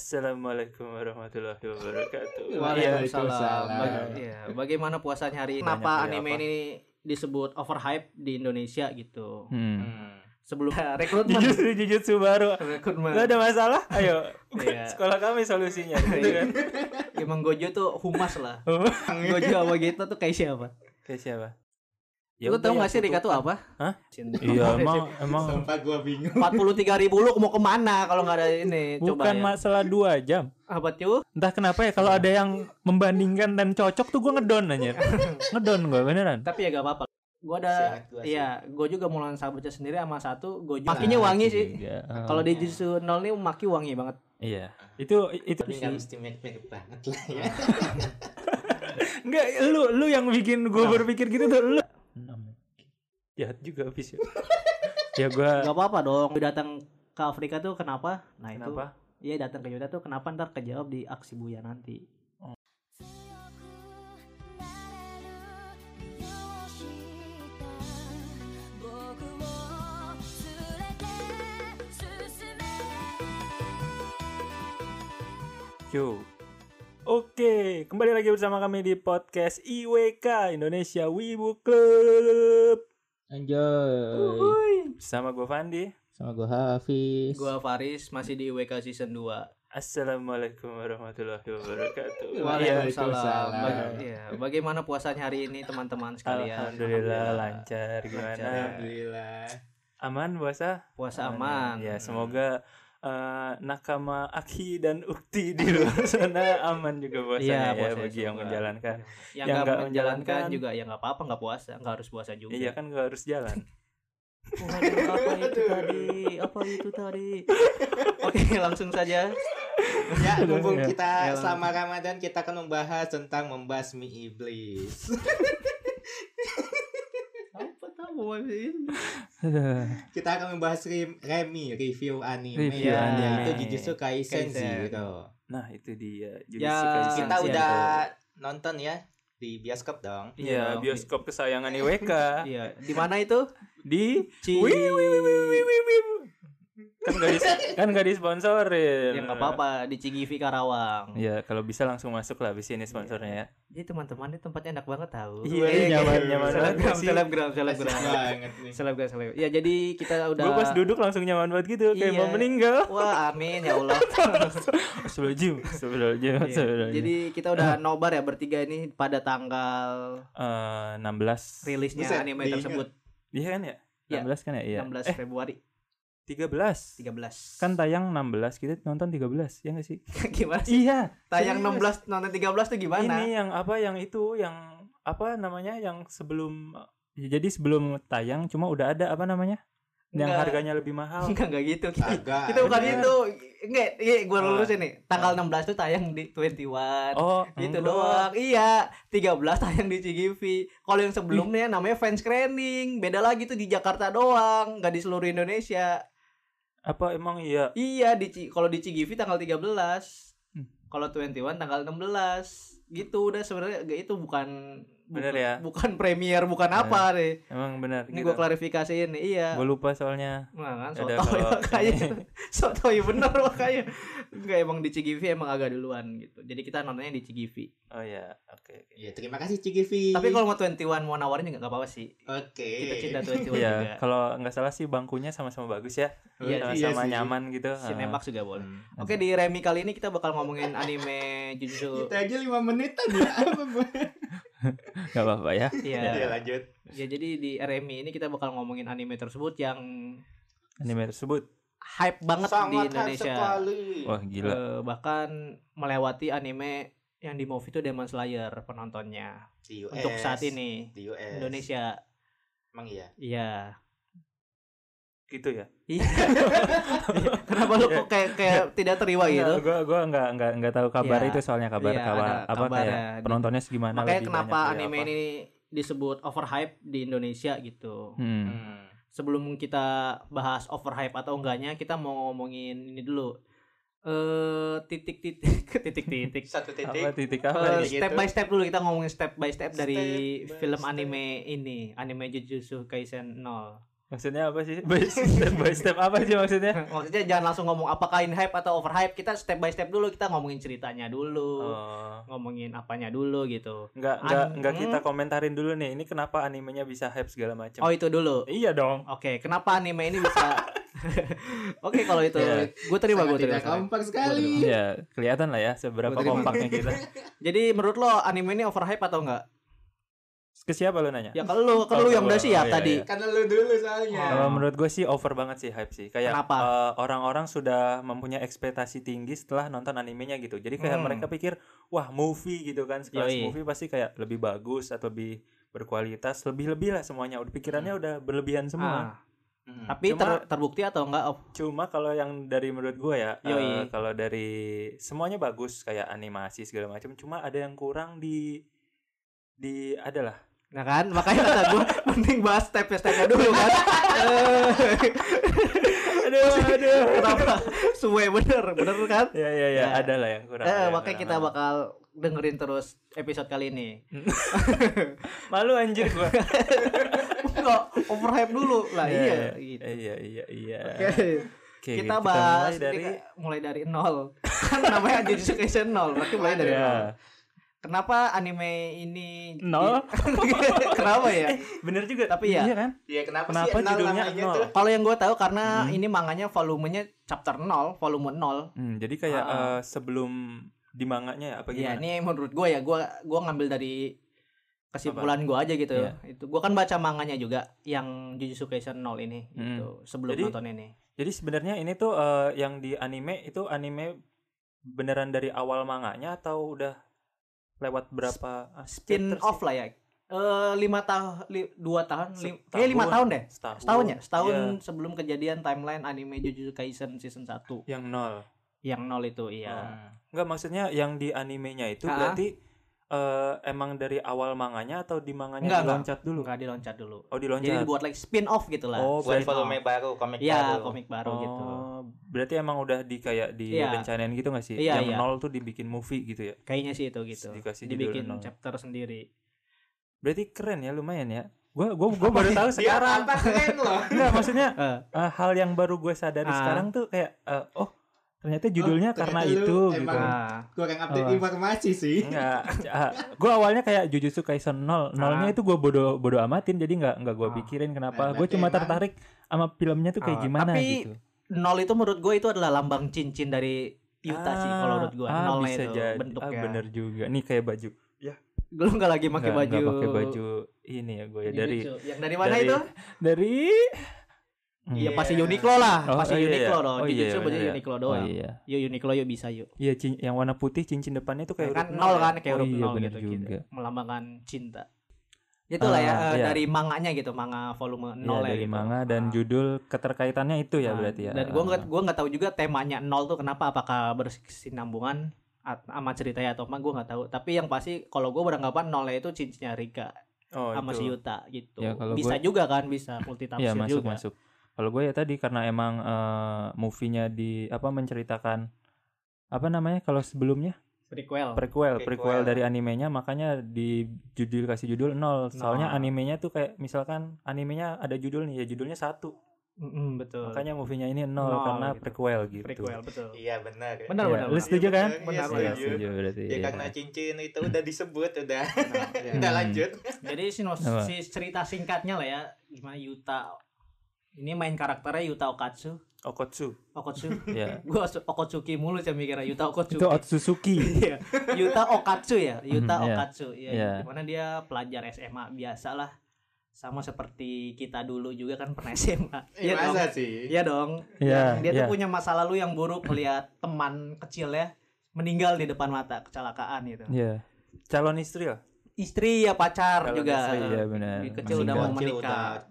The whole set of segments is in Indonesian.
Assalamualaikum warahmatullahi wabarakatuh. Waalaikumsalam. Iya. Iya, bagaimana puasanya hari ini? Kenapa anime apa? ini disebut overhype di Indonesia gitu? Hmm. Sebelum rekrutmen. Jujutsu jujutsu baru. rekrutmen. Gak ada masalah. Ayo. Iya. Sekolah kami solusinya. Gitu kan? Emang Gojo tuh humas lah. Gojo sama Gita tuh kayak siapa? Kayak siapa? Lu udah tau yang gak sih Rika tuh apa? Hah? Cinta. Iya emang emang Sumpah gua bingung. 43 ribu lu mau ke mana kalau nggak ada ini? Coba bukan ya. masalah dua jam. Apa tuh? Entah kenapa ya kalau ada yang membandingkan dan cocok tuh gue ngedon aja. ngedon gue beneran. Tapi ya gak apa-apa. Gua ada, gua sih. iya, gue juga mulai sahabatnya sendiri sama satu. Gojo. Makinya wangi sih. Tiga. Kalau di Jujutsu nol nih maki wangi banget. Iya. Itu itu Tapi nggak mesti mirip-mirip banget lah ya. Enggak, lu lu yang bikin gue berpikir gitu tuh lu enam. Jahat juga abis ya. Ya gue nggak apa-apa dong datang ke Afrika tuh kenapa? Nah kenapa? itu iya datang ke Yuda tuh kenapa ntar kejawab di aksi buya nanti. Oh. Yo, Oke, kembali lagi bersama kami di podcast IWK Indonesia Wibu Club. Anjay. Bersama gue Fandi. Sama gua Hafiz. Gua Faris masih di IWK season 2. Assalamualaikum warahmatullahi wabarakatuh. Waalaikumsalam. Iya, bagaimana puasanya hari ini teman-teman sekalian? Alhamdulillah lancar gimana? Lancar. Alhamdulillah. Aman puasa? Puasa aman. Ya, semoga eh, nakama Aki dan Ukti di luar sana aman juga puasanya Iya, ya puasanya bagi yang semoga. menjalankan. Yang Yang nggak nggak menjalankan menjalankan juga ya nggak apa-apa nggak puasa, nggak harus puasa juga. Iya kan gak harus jalan. Waduh, apa itu tadi? Apa itu tadi? Oke, langsung saja. Ya, mumpung Ya. kita Ya. selama Ramadan kita akan membahas tentang membasmi iblis. Kita akan membahas Rem- Remi review anime Review ya, anime. yaitu Jujutsu Kaisen Kaisen. gitu. Nah, itu dia. Jujutsu Ya, Kaisen Kita udah nonton ya di bioskop dong. Iya, Iya. bioskop kesayangan IWK Iya, di mana itu? di Ci. Wih, wih, wih, wih, wih, wih. Kan gak dis kan gak disponsorin. Ya nggak apa-apa di Cigivi Karawang. Ya, kalau bisa langsung masuk lah abis ini sponsornya ya. Jadi teman-teman ini tempatnya enak banget tahu. Iya, Wih, nyaman nyaman banget Selebgram, selebgram, selebgram. banget nih. Selebgram, selebgram. Ya jadi kita udah Gue pas duduk langsung nyaman banget gitu, kayak Iya. mau meninggal. Wah, amin ya Allah. Astagfirullahaladzim, astagfirullahaladzim, Iya. astagfirullahaladzim. Jadi kita udah nobar ya bertiga ini pada tanggal Eh, 16 rilisnya Buset, anime tersebut Iya kan ya? Iya. 16 kan ya? Iya. 16 Eh, Februari 13. 13. Kan tayang 16, kita nonton 13, ya gak sih? gimana sih? Iya. Tayang serius. 16 nonton 13 tuh gimana? Ini yang apa yang itu yang apa namanya yang sebelum ya, jadi sebelum tayang cuma udah ada apa namanya? Yang Enggak. harganya lebih mahal. Enggak enggak gitu. Kita, Agak. kita bukan bener. itu. Enggak, iya gua Ah. lulus ini. Tanggal 16 tuh tayang di 21. Oh, Gitu enggak. doang. Iya, 13 tayang di CGV. Kalau yang sebelumnya namanya fan screening. Beda lagi tuh di Jakarta doang, nggak di seluruh Indonesia. Apa emang iya? Iya, di kalau di CGV tanggal 13. Hmm. Kalau 21 tanggal 16. Gitu udah sebenarnya itu bukan Bener bukan, ya? bukan premier, bukan Bener. apa deh. Emang benar Ini gitu. gua klarifikasiin nih. Iya. Gue lupa soalnya. Nah kan sotoy kalau makanya Sotoy bener makanya Enggak emang di CGV emang agak duluan gitu Jadi kita nontonnya di CGV Oh ya, oke. oke. Ya, terima kasih Cigivi. Tapi kalau mau 21 mau nawarin juga gak apa-apa sih Oke. Kita cinta 21 juga Iya, kalau nggak salah sih bangkunya sama-sama bagus ya. Iya, sama-sama sih. nyaman gitu. Cinemax juga boleh Hmm. Oke di Remi kali ini kita bakal ngomongin anime Jujutsu Kita aja 5 menitan ya. Gak apa-apa ya. Ya, Iya lanjut. Ya jadi di Remi ini kita bakal ngomongin anime tersebut yang Anime tersebut. hype banget di Sangat hype Indonesia sekali. Wah, gila. Eh, Bahkan melewati anime yang di movie itu Demon Slayer penontonnya Di US. Untuk saat ini di US. Indonesia Emang iya. Iya Gitu ya. Iya. Kenapa lu kok kayak kayak tidak terima gitu? Gue gua nggak nggak nggak tahu kabar Iya. itu soalnya kabar Iya, kabar ada apa kayak penontonnya segimana Makanya lebih kenapa dari anime apa. ini disebut overhype di Indonesia gitu. Hmm. Hmm. Sebelum kita bahas overhype atau enggaknya, kita mau ngomongin ini dulu. Eh titik-titik titik-titik. Satu Apa titik. titik Eh, apa nih? gitu. step by step dulu kita ngomongin step by step dari Step by film step. anime ini, anime Jujutsu Kaisen 0. Maksudnya apa sih? By step by step apa sih maksudnya? Maksudnya jangan langsung ngomong apakah in hype atau overhype. Kita step by step dulu kita ngomongin ceritanya dulu. Oh. Ngomongin apanya dulu gitu. Enggak enggak An- enggak kita hmm. komentarin dulu nih. Ini kenapa animenya bisa hype segala macam? Oh, itu dulu. Iya dong. Oke, kenapa anime ini bisa Oke, kalau itu Iya. gue terima gue terima. tidak kompak sekali. Iya, kelihatan lah ya seberapa kompaknya kita. Jadi menurut lo anime ini overhype atau enggak? Ke siapa lu nanya? Ya kalau lu, Oh, kalau lu yang udah siap oh, iya, tadi. iya. Karena lu dulu soalnya. Kalau menurut gue sih over banget sih hype sih. Kayak Kenapa? eh, orang-orang sudah mempunyai ekspektasi tinggi setelah nonton animenya gitu. Jadi kayak Hmm. mereka pikir, wah movie gitu kan, sekelas Yoi. movie pasti kayak lebih bagus atau lebih berkualitas, lebih-lebih lah semuanya. Udah pikirannya udah berlebihan semua. Ah, Hmm. tapi Cuma- ter- terbukti atau enggak? Oh, Cuma kalau yang dari menurut gue ya, Yoi. eh, kalau dari semuanya bagus kayak animasi segala macam. Cuma ada yang kurang di di adalah Nah kan, makanya kata gue mending bahas step-stepnya dulu kan. Aduh aduh Kenapa? Suwe bener, bener kan? ya ya ya Ya. ada lah yang kurang. Eh, yang makanya kurang. kita bakal dengerin terus episode kali ini. malu anjir gua. Enggak, overhype dulu lah. Iya, Iya, iya. gitu. iya iya iya. Oke. Oke, kita bahas mulai dari dari mulai dari nol. kan namanya Kaisen nol, berarti mulai dari nol. Kenapa anime ini Nol? Kenapa ya? Bener juga. Tapi ya. Iya kan? Iya kenapa, Kenapa sih nol judulnya nol? Kalau yang gue tahu karena Hmm. ini manganya volumenya chapter 0, volume 0. Hmm, jadi kayak Ah. eh, sebelum di manganya ya apa Iya, gimana? ini menurut gue ya, gue gua ngambil dari kesimpulan gue aja gitu. Iya. Itu gue kan baca manganya juga yang Jujutsu Kaisen 0 ini Hmm. gitu sebelum Jadi- nonton ini. Jadi sebenarnya ini tuh eh, yang di anime itu anime beneran dari awal manganya atau udah lewat berapa ah, Spin off lah ya. Eh lima tahun, li, dua tahun, lim, Setahun. kayak lima tahun deh. Setahun. Setahun ya, setahun Iya. sebelum kejadian timeline anime Jujutsu Kaisen season 1 yang nol. yang nol itu iya. Hmm. Enggak maksudnya yang di animenya itu Ah. berarti eh, emang dari awal manganya atau di manganya Enggak, enggak. diloncat dulu? Enggak diloncat dulu. Oh, diloncat. Jadi buat like spin off gitu lah. Oh, Buat berarti- volume baru, komik Iya, baru. komik baru gitu. Oh, berarti emang udah di kayak di Iya. rencanain gitu gak sih? Iya, yang iya. nol tuh dibikin movie gitu ya. Kayaknya sih itu gitu. Dikasih judul Dibikin nol. chapter sendiri. Berarti keren ya lumayan ya. Gua gua gua baru tahu Dia sekarang. apa keren loh. Enggak maksudnya eh, hal yang baru gue sadari Ah. sekarang tuh kayak eh, oh ternyata judulnya ternyata karena itu gitu. emang- nah, Kurang update Apa? informasi sih. Enggak. gue awalnya kayak Jujutsu Kaisen 0. Nolnya Ah. itu gue bodo bodo amatin jadi nggak nggak gue Ah. pikirin kenapa. Nah, gue berarti cuma emang- tertarik sama filmnya tuh kayak Ah, gimana tapi gitu. nol itu menurut gue itu adalah lambang cincin dari Yuta sih kalau menurut gue. ah, Nolnya bisa itu jadi. bentuknya. Ah, bener juga. Nih kayak baju. Lu nggak lagi pakai baju. nggak pakai baju ini ya gue ya dari. Yang dari mana dari- itu? dari Iya pasti Iya. Uniqlo lah, Oh, pasti iya, Uniqlo iya. dong. Oh, iya, Jujutsu baju bener ya. Uniqlo Oh doang. iya. Yuk Uniqlo yuk bisa yuk. Iya cin- yang warna putih cincin depannya tuh kayak kan nol ya. kan kayak oh, huruf iya, nol bener gitu, juga. gitu. melambangkan cinta itulah ya Ah, eh, iya. dari manganya gitu manga volume Iya, nol ya dari gitu. manga dan Ah. judul keterkaitannya itu ya Nah, berarti ya. dan gua nggak gua nggak tahu juga temanya nol tuh kenapa apakah berkesinambungan at- sama ceritanya atau apa gua nggak tahu tapi yang pasti kalau gua beranggapan nolnya itu cincinnya Rika oh, sama si itu. Yuta gitu Ya, bisa gua- juga kan bisa multi Iya tafsir masuk juga masuk. Kalau gue ya tadi karena emang eh, movie-nya di apa menceritakan apa namanya kalau sebelumnya prequel prequel, Prequel. prequel dari animenya makanya di judul kasih judul nol. Soalnya Nol. animenya tuh kayak misalkan animenya ada judul nih ya judulnya satu. Mm-mm, betul Makanya movie-nya ini nol, Nol karena gitu. prequel gitu. prequel betul Iya benar. benar Iya, benar lu setuju kan? Iya, Benar, setuju. benar. Setuju berarti. Ya iya. karena cincin itu udah disebut udah. Nah, iya. udah lanjut. Jadi sinos, Apa? si cerita singkatnya lah ya gimana Yuta ini main karakternya Yuta Okatsu Okotsu. Okatsu Ya. gua su- Okotsuki mulu saya mikirnya Yuta Okatsuki Itu Otsuzuki. Iya. Yuta Okatsu ya Yuta Mhm, iya. Okatsu ya Iya. di mana dia pelajar SMA biasa lah sama seperti kita dulu juga kan pernah SMA Iya dong masa sih? iya dong Iya, dia iya. tuh punya masa lalu yang buruk melihat teman kecilnya meninggal di depan mata kecelakaan gitu Iya. Calon istri lah. istri ya pacar Calon juga istri, iya benar. Kecil Masih udah kecil. mau Kecil menikah udah.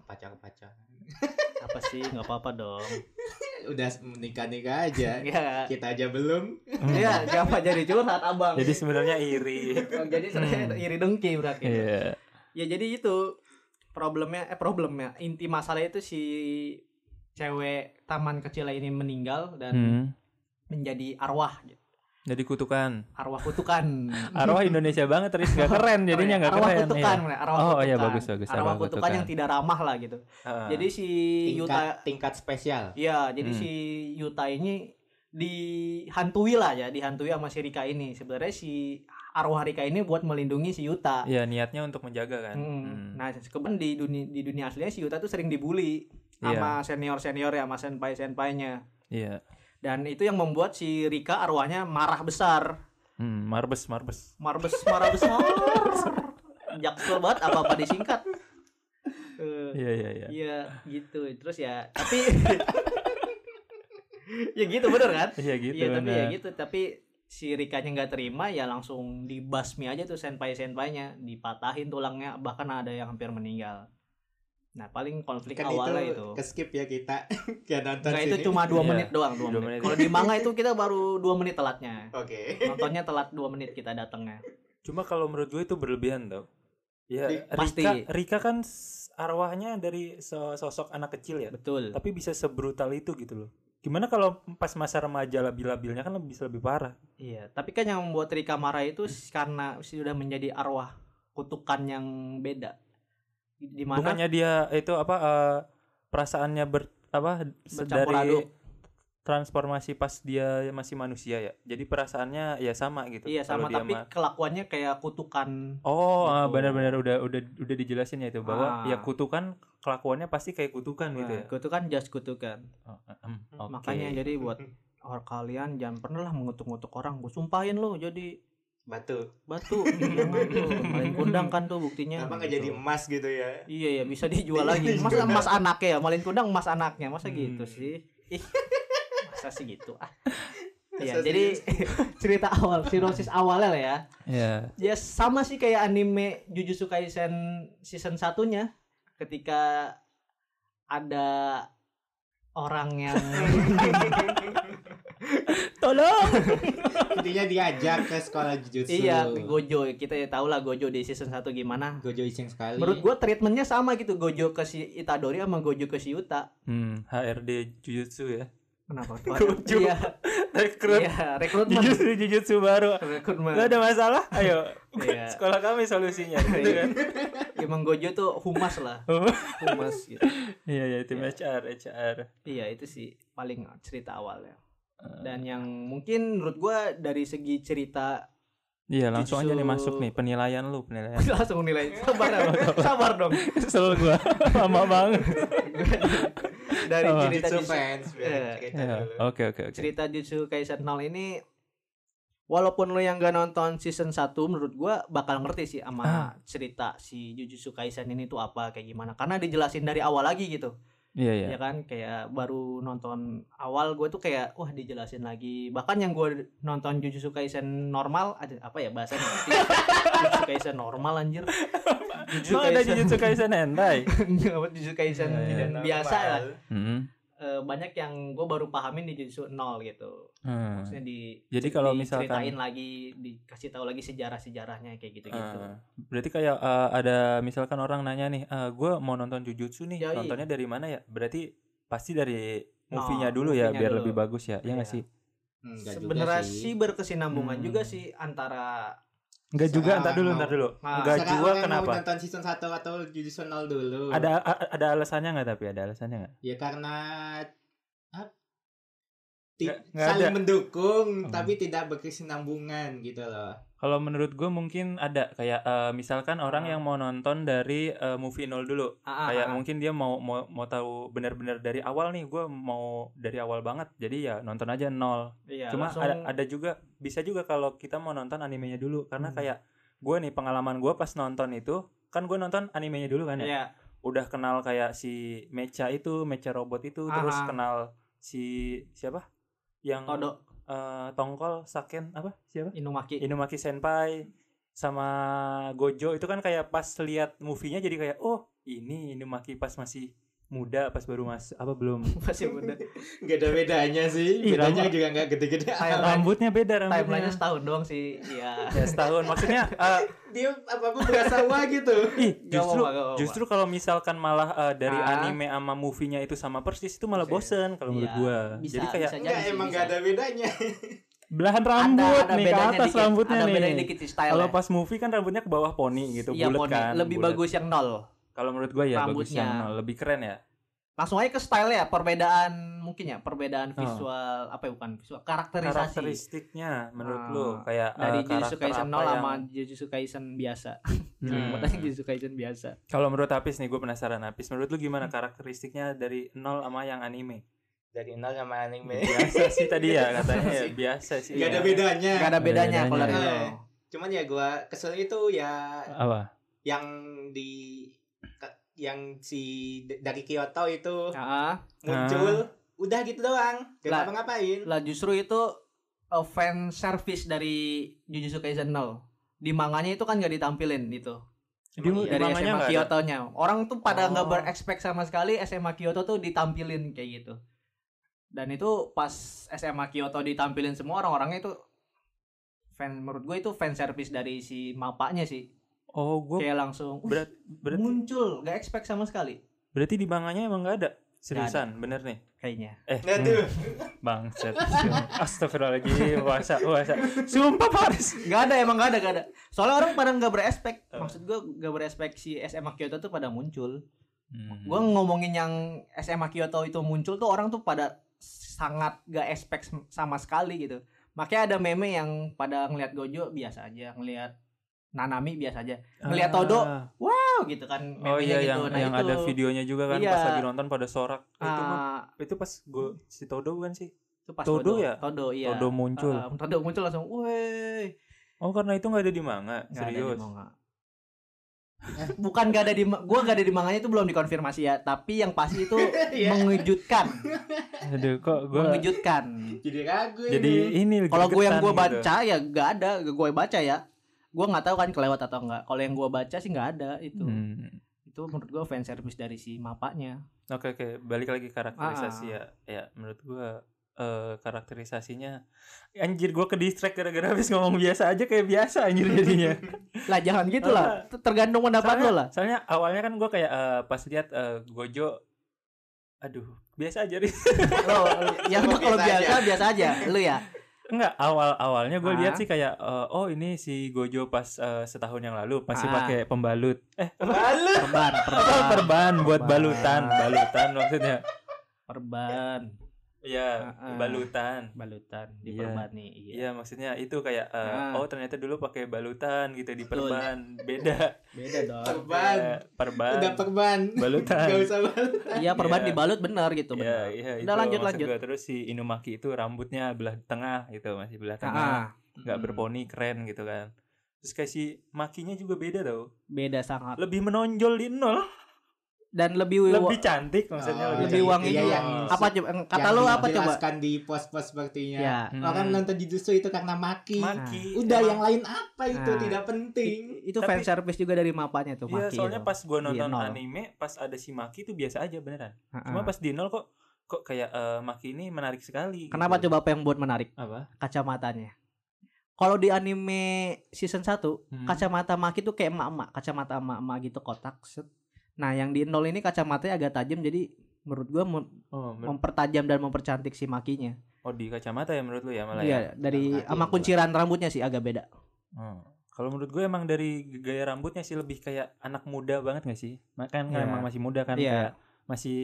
Apa sih nggak apa-apa dong Udah menikah-nikah aja. ya Kita aja belum. Iya, jangan jadi curhat abang. Jadi sebenarnya iri. Oh, jadi sebenarnya iri dengki berarti. Iya. Ya jadi itu problemnya eh problemnya inti masalah itu si cewek taman kecil ini meninggal dan Hmm. menjadi arwah gitu. Jadi kutukan. arwah kutukan Arwah Indonesia banget terus gak keren jadinya nggak arwah keren. kutukan iya. arwah Oh, kutukan iya, bagus, bagus, arwah arwah kutukan kutukan. yang tidak ramah lah gitu Heeh. jadi si Yuta tingkat tingkat spesial Iya, jadi Hmm. si Yuta ini dihantui lah ya, dihantui sama si Rika ini. Sebenarnya si arwah Rika ini buat melindungi si Yuta. Iya niatnya untuk menjaga kan. Hmm. Hmm. Nah, kebetulan di dunia di dunia aslinya si Yuta tuh sering dibully Iya. sama senior-senior ya, sama senpai-senpainya. Iya. Dan itu yang membuat si Rika arwahnya marah besar. Hmm, marbes marbes. Marbes marah besar. Jaksel banget apa-apa disingkat. Eh, Iya iya iya. Iya, gitu. Terus ya, tapi ya gitu bener kan? Iya gitu. Iya tapi ya gitu tapi si Rikanya nggak terima ya langsung dibasmi aja tuh senpai senpainya dipatahin tulangnya bahkan ada yang hampir meninggal. Nah paling konflik kan awalnya itu, itu. ke skip ya kita kayak nonton Nah itu sini. cuma dua Iya, menit doang dua, dua menit. menit. Kalau di manga itu kita baru dua menit telatnya. oke Nontonnya telat dua menit kita datangnya. Cuma kalau menurut gue itu berlebihan tau. Ya Di- Rika, pasti. Rika kan arwahnya dari so- sosok anak kecil ya. Betul. Tapi bisa sebrutal itu gitu loh. Gimana kalau pas masa remaja labil-labilnya kan lebih bisa lebih parah. Iya. Tapi kan yang membuat Rika marah itu karena sudah menjadi arwah kutukan yang beda. Di mana Bukannya dia itu apa eh, perasaannya ber apa Bercampur dari aduk. transformasi pas dia masih manusia ya. Jadi perasaannya ya sama gitu. Iya sama tapi mah- kelakuannya kayak kutukan. Oh, ah, Gitu. benar-benar udah udah udah dijelasin ya itu bahwa Ah. ya kutukan kelakuannya pasti kayak kutukan gitu ya. Nah, kutukan just kutukan. Oh, em, oke. Makanya jadi buat orang kalian jangan pernah lah mengutuk-ngutuk orang. Gue sumpahin lo jadi batu batu. jangan tuh. Malin kundang kan tuh buktinya. kenapa nggak Gitu. jadi emas gitu ya Iya ya bisa dijual lagi. Masa emas anaknya ya, malin kundang emas anaknya. Masa gitu Hmm. sih? Ih, Masa sih gitu ah. Masa Iya, sih jadi gitu? cerita awal sinopsis awalnya lah ya. Ya. Ya sama sih kayak anime Jujutsu Kaisen season satunya ketika ada orang yang Tolong. intinya diajak ke sekolah jujutsu iya Gojo kita ya tahu lah Gojo di season 1 gimana Gojo iseng sekali menurut gua treatmentnya sama gitu Gojo ke si Itadori sama Gojo ke si Yuta Hmm, HRD Jujutsu ya. kenapa Gojo. iya Rekrut iya rekrutmen Jujutsu Jujutsu baru. rekrutmen Gak ada masalah. Ayo. Iya. Sekolah kami solusinya gitu kan. emang Gojo tuh humas lah humas gitu Iya ya tim Iya. HR HR. iya itu sih paling cerita awalnya dan yang mungkin menurut gua dari segi cerita Iya langsung aja nih Jujutsu- masuk nih penilaian lu penilaian. langsung nilai sabar sabar dong Kesel gua lama banget. dari Apa? cerita jujutsu Jujutsu- fans Iya. cerita Ya, dulu. Oke oke oke. cerita Jujutsu Kaisen 0 ini walaupun lo yang gak nonton season 1 menurut gua bakal ngerti sih sama Ah. cerita si Jujutsu Kaisen ini tuh apa kayak gimana karena dijelasin dari awal lagi gitu Iya iya. ya kan kayak baru nonton awal gue tuh kayak wah dijelasin lagi bahkan yang gue nonton Jujutsu Kaisen normal ada apa ya bahasanya Jujutsu Kaisen normal anjir Jujutsu Emang ada Jujutsu Kaisen hentai? Jujutsu Kaisen biasa lah Hmm. Eh, banyak yang gue baru pahamin di Jujutsu 0 gitu Hmm. maksudnya di Jadi kalau diceritain misalkan lagi dikasih tahu lagi sejarah-sejarahnya kayak gitu-gitu Ah, berarti kayak eh, ada misalkan orang nanya nih, gue mau nonton Jujutsu nih, Yoi. nontonnya dari mana ya? Berarti pasti dari No, movie-nya dulu ya, movie-nya biar dulu. lebih bagus ya. Iya nggak Iya. sih? Juga sebenarnya sih. sih berkesinambungan Hmm. juga sih antara Enggak juga, entar dulu, entar dulu. Nah, Enggak Sekarang juga orang mau kenapa? nonton season 1 atau Jujutsu 0 dulu Ada ada alasannya nggak tapi ada alasannya nggak? ya karena ti- nggak saling ada. mendukung Hmm. tapi tidak berkesinambungan gitu loh Kalau menurut gue mungkin ada kayak eh, misalkan orang Ah. yang mau nonton dari eh, movie nol dulu, ah, ah, kayak ah. mungkin dia mau mau mau tahu benar-benar dari awal nih, gue mau dari awal banget, jadi ya nonton aja nol. Iya, Cuma langsung- ada ada juga bisa juga kalau kita mau nonton animenya dulu karena Hmm. kayak gue nih pengalaman gue pas nonton itu kan gue nonton animenya dulu kan ya. Iya, Udah kenal kayak si Mecha itu, Mecha robot itu, terus kenal si siapa? Yang Todo eh, tongkol Saken apa? Siapa? Inumaki. Inumaki Senpai sama Gojo itu kan kayak pas lihat movie-nya jadi kayak oh ini Inumaki pas masih muda pas baru mas apa belum Masih muda. nggak ada bedanya sih Ih, bedanya lama. juga nggak gede-gede rambutnya beda Timeline-nya rambutnya setahun doang sih. Iya. ya setahun maksudnya eh, dia apa apa berasa wah gitu ih Gak justru apa-apa, gak apa-apa. justru kalau misalkan malah eh, dari Ah. anime sama movie-nya itu sama persis itu malah Bisa. bosen kalau menurut Iya, gua bisa, jadi kayak bisa. emang nggak ada bedanya belahan rambut ada nih ke atas dikit, rambutnya ada nih. Kalau pas movie kan rambutnya ke bawah poni gitu, Iya, bulat kan. lebih bulat. bagus yang nol Kalau menurut gua ya bagus Rambutnya. yang lebih keren ya. langsung aja ke style ya perbedaan mungkin ya perbedaan Oh. visual apa ya bukan visual karakterisasi Karakteristiknya menurut Ah, lu kayak dari eh, Jujutsu Kaisen apa 0 yang- sama Jujutsu Kaisen biasa Hmm. Jujutsu Kaisen biasa Kalau menurut Apis nih, gue penasaran Apis. Menurut lu gimana karakteristiknya dari nol sama yang anime? Dari nol sama anime. Biasa sih tadi ya katanya ya biasa sih. Gak ada ya. bedanya. Gak ada bedanya kalau dari bedanya. nol. Eh, Cuman ya gua kesel itu ya Apa? yang di yang si dari Kyoto itu Ah, muncul udah gitu doang gak Lah. ngapa-ngapain lah justru itu uh, fan service dari Jujutsu Kaisen 0 di manganya itu kan gak ditampilin itu Di, di dari manganya SMA? Kyoto-nya. Orang tuh pada nggak Oh. berekspek sama sekali SMA Kyoto tuh ditampilin kayak gitu. Dan itu pas SMA Kyoto ditampilin semua orang-orangnya itu fan menurut gue itu fan service dari si mapanya sih. Oh, gue Kayak langsung "Wih, berat, berarti muncul, gak expect sama sekali berarti di manganya emang nggak ada. Seriusan, bener nih. kayaknya. Eh, Aduh. bangset. Astagfirullahaladzim, puasa, puasa. Sumpah Paris. Gak ada emang gak ada gak ada. Soalnya orang pada nggak berespek. Maksud gue gak berespek si SMA Kyoto tuh pada muncul. Hmm. Gue ngomongin yang SMA Kyoto itu muncul tuh orang tuh pada sangat gak expect sama sekali gitu. Makanya ada meme yang pada ngelihat Gojo biasa aja, ngelihat Nanami biasa aja. ngeliat Todo, Ah. Oh gitu kan Oh iya gitu. yang Nah, yang itu, ada videonya juga kan Iya. pas lagi nonton pada sorak. itu mah ah, itu pas gue si Todo bukan sih? itu pas Todo Todo, ya? Todo iya. Todo muncul. Ah, Todo muncul langsung, "Woi." Oh karena itu nggak ada di manga, Nggak ada di serius. manga. Bukan gak ada di gua gak ada di manganya itu belum dikonfirmasi ya, tapi yang pasti itu Iya. mengejutkan, Aduh kok gue mengejutkan. Jadi ragu jadi ini. ini Kalau gue yang gue gregetan gitu. baca ya gak ada, gue baca ya. Gue nggak tahu kan kelewat atau enggak. Kalau yang gue baca sih nggak ada itu. Hmm. Itu menurut gue fan service dari si mapanya. Oke oke balik lagi karakterisasi Ah. ya ya menurut gue eh karakterisasinya anjir gue ke distract gara-gara habis ngomong biasa aja kayak biasa anjir jadinya Lah jangan gitu lah. Tergantung pendapat lo lah. soalnya awalnya kan gue kayak eh, pas lihat eh, Gojo aduh biasa aja. Lo yang Semua kalau biasa biasa biasa aja. Lu ya. Enggak awal awalnya gue lihat Ah. sih kayak eh, oh ini si Gojo pas eh, setahun yang lalu masih Ah. pakai pembalut eh Lalu Perban, perban, perban buat Perban. balutan balutan maksudnya perban, Iya, Ah, ah. balutan. balutan di Iya. perban nih. Iya. Iya, maksudnya itu kayak eh, Ah. oh ternyata dulu pakai balutan gitu di Betul. perban. Beda. Beda dong. perban. Ya, perban. Udah perban. Balutan. Gak usah balut. Iya perban Iya. dibalut bener gitu Iya, bener. iya Udah, itu lanjut, lanjut. gua. Terus si Inumaki itu rambutnya belah tengah gitu, masih belah Ah, tengah. nggak Hmm. berponi keren gitu kan. Terus kayak si Makinya juga beda tau. Beda sangat. Lebih menonjol di nol. Dan lebih Lebih cantik Oh, maksudnya lebih iya, wangi. iya, juga. yang- apa coba kata Yang lu apa coba? di pos-pos sepertinya. Ya. Orang Hmm. nonton Jujutsu itu karena maki. Maki. Udah Emang- yang lain apa itu Nah. tidak penting. Itu Tapi- fan service juga dari mapanya tuh Iya, Maki soalnya itu. pas gua nonton anime, pas ada si Maki itu biasa aja beneran. Cuma pas di nol kok kok kayak eh, Maki ini menarik sekali. Kenapa gitu. coba apa yang buat menarik? Apa? Kacamatanya. Kalau di anime season 1, Hmm. kacamata Maki tuh kayak emak-emak, kacamata emak-emak gitu kotak. set. Nah, yang di nol ini kacamatanya agak tajam jadi menurut gua mem- Oh, men- mempertajam dan mempercantik si Makinya. oh di kacamata ya menurut lu ya malah ya. Iya, dari Maki sama gua. kunciran rambutnya sih agak beda. Oh. Kalau menurut gue emang dari gaya rambutnya sih lebih kayak anak muda banget gak sih? Makan Iya. emang masih muda kan Iya. kayak masih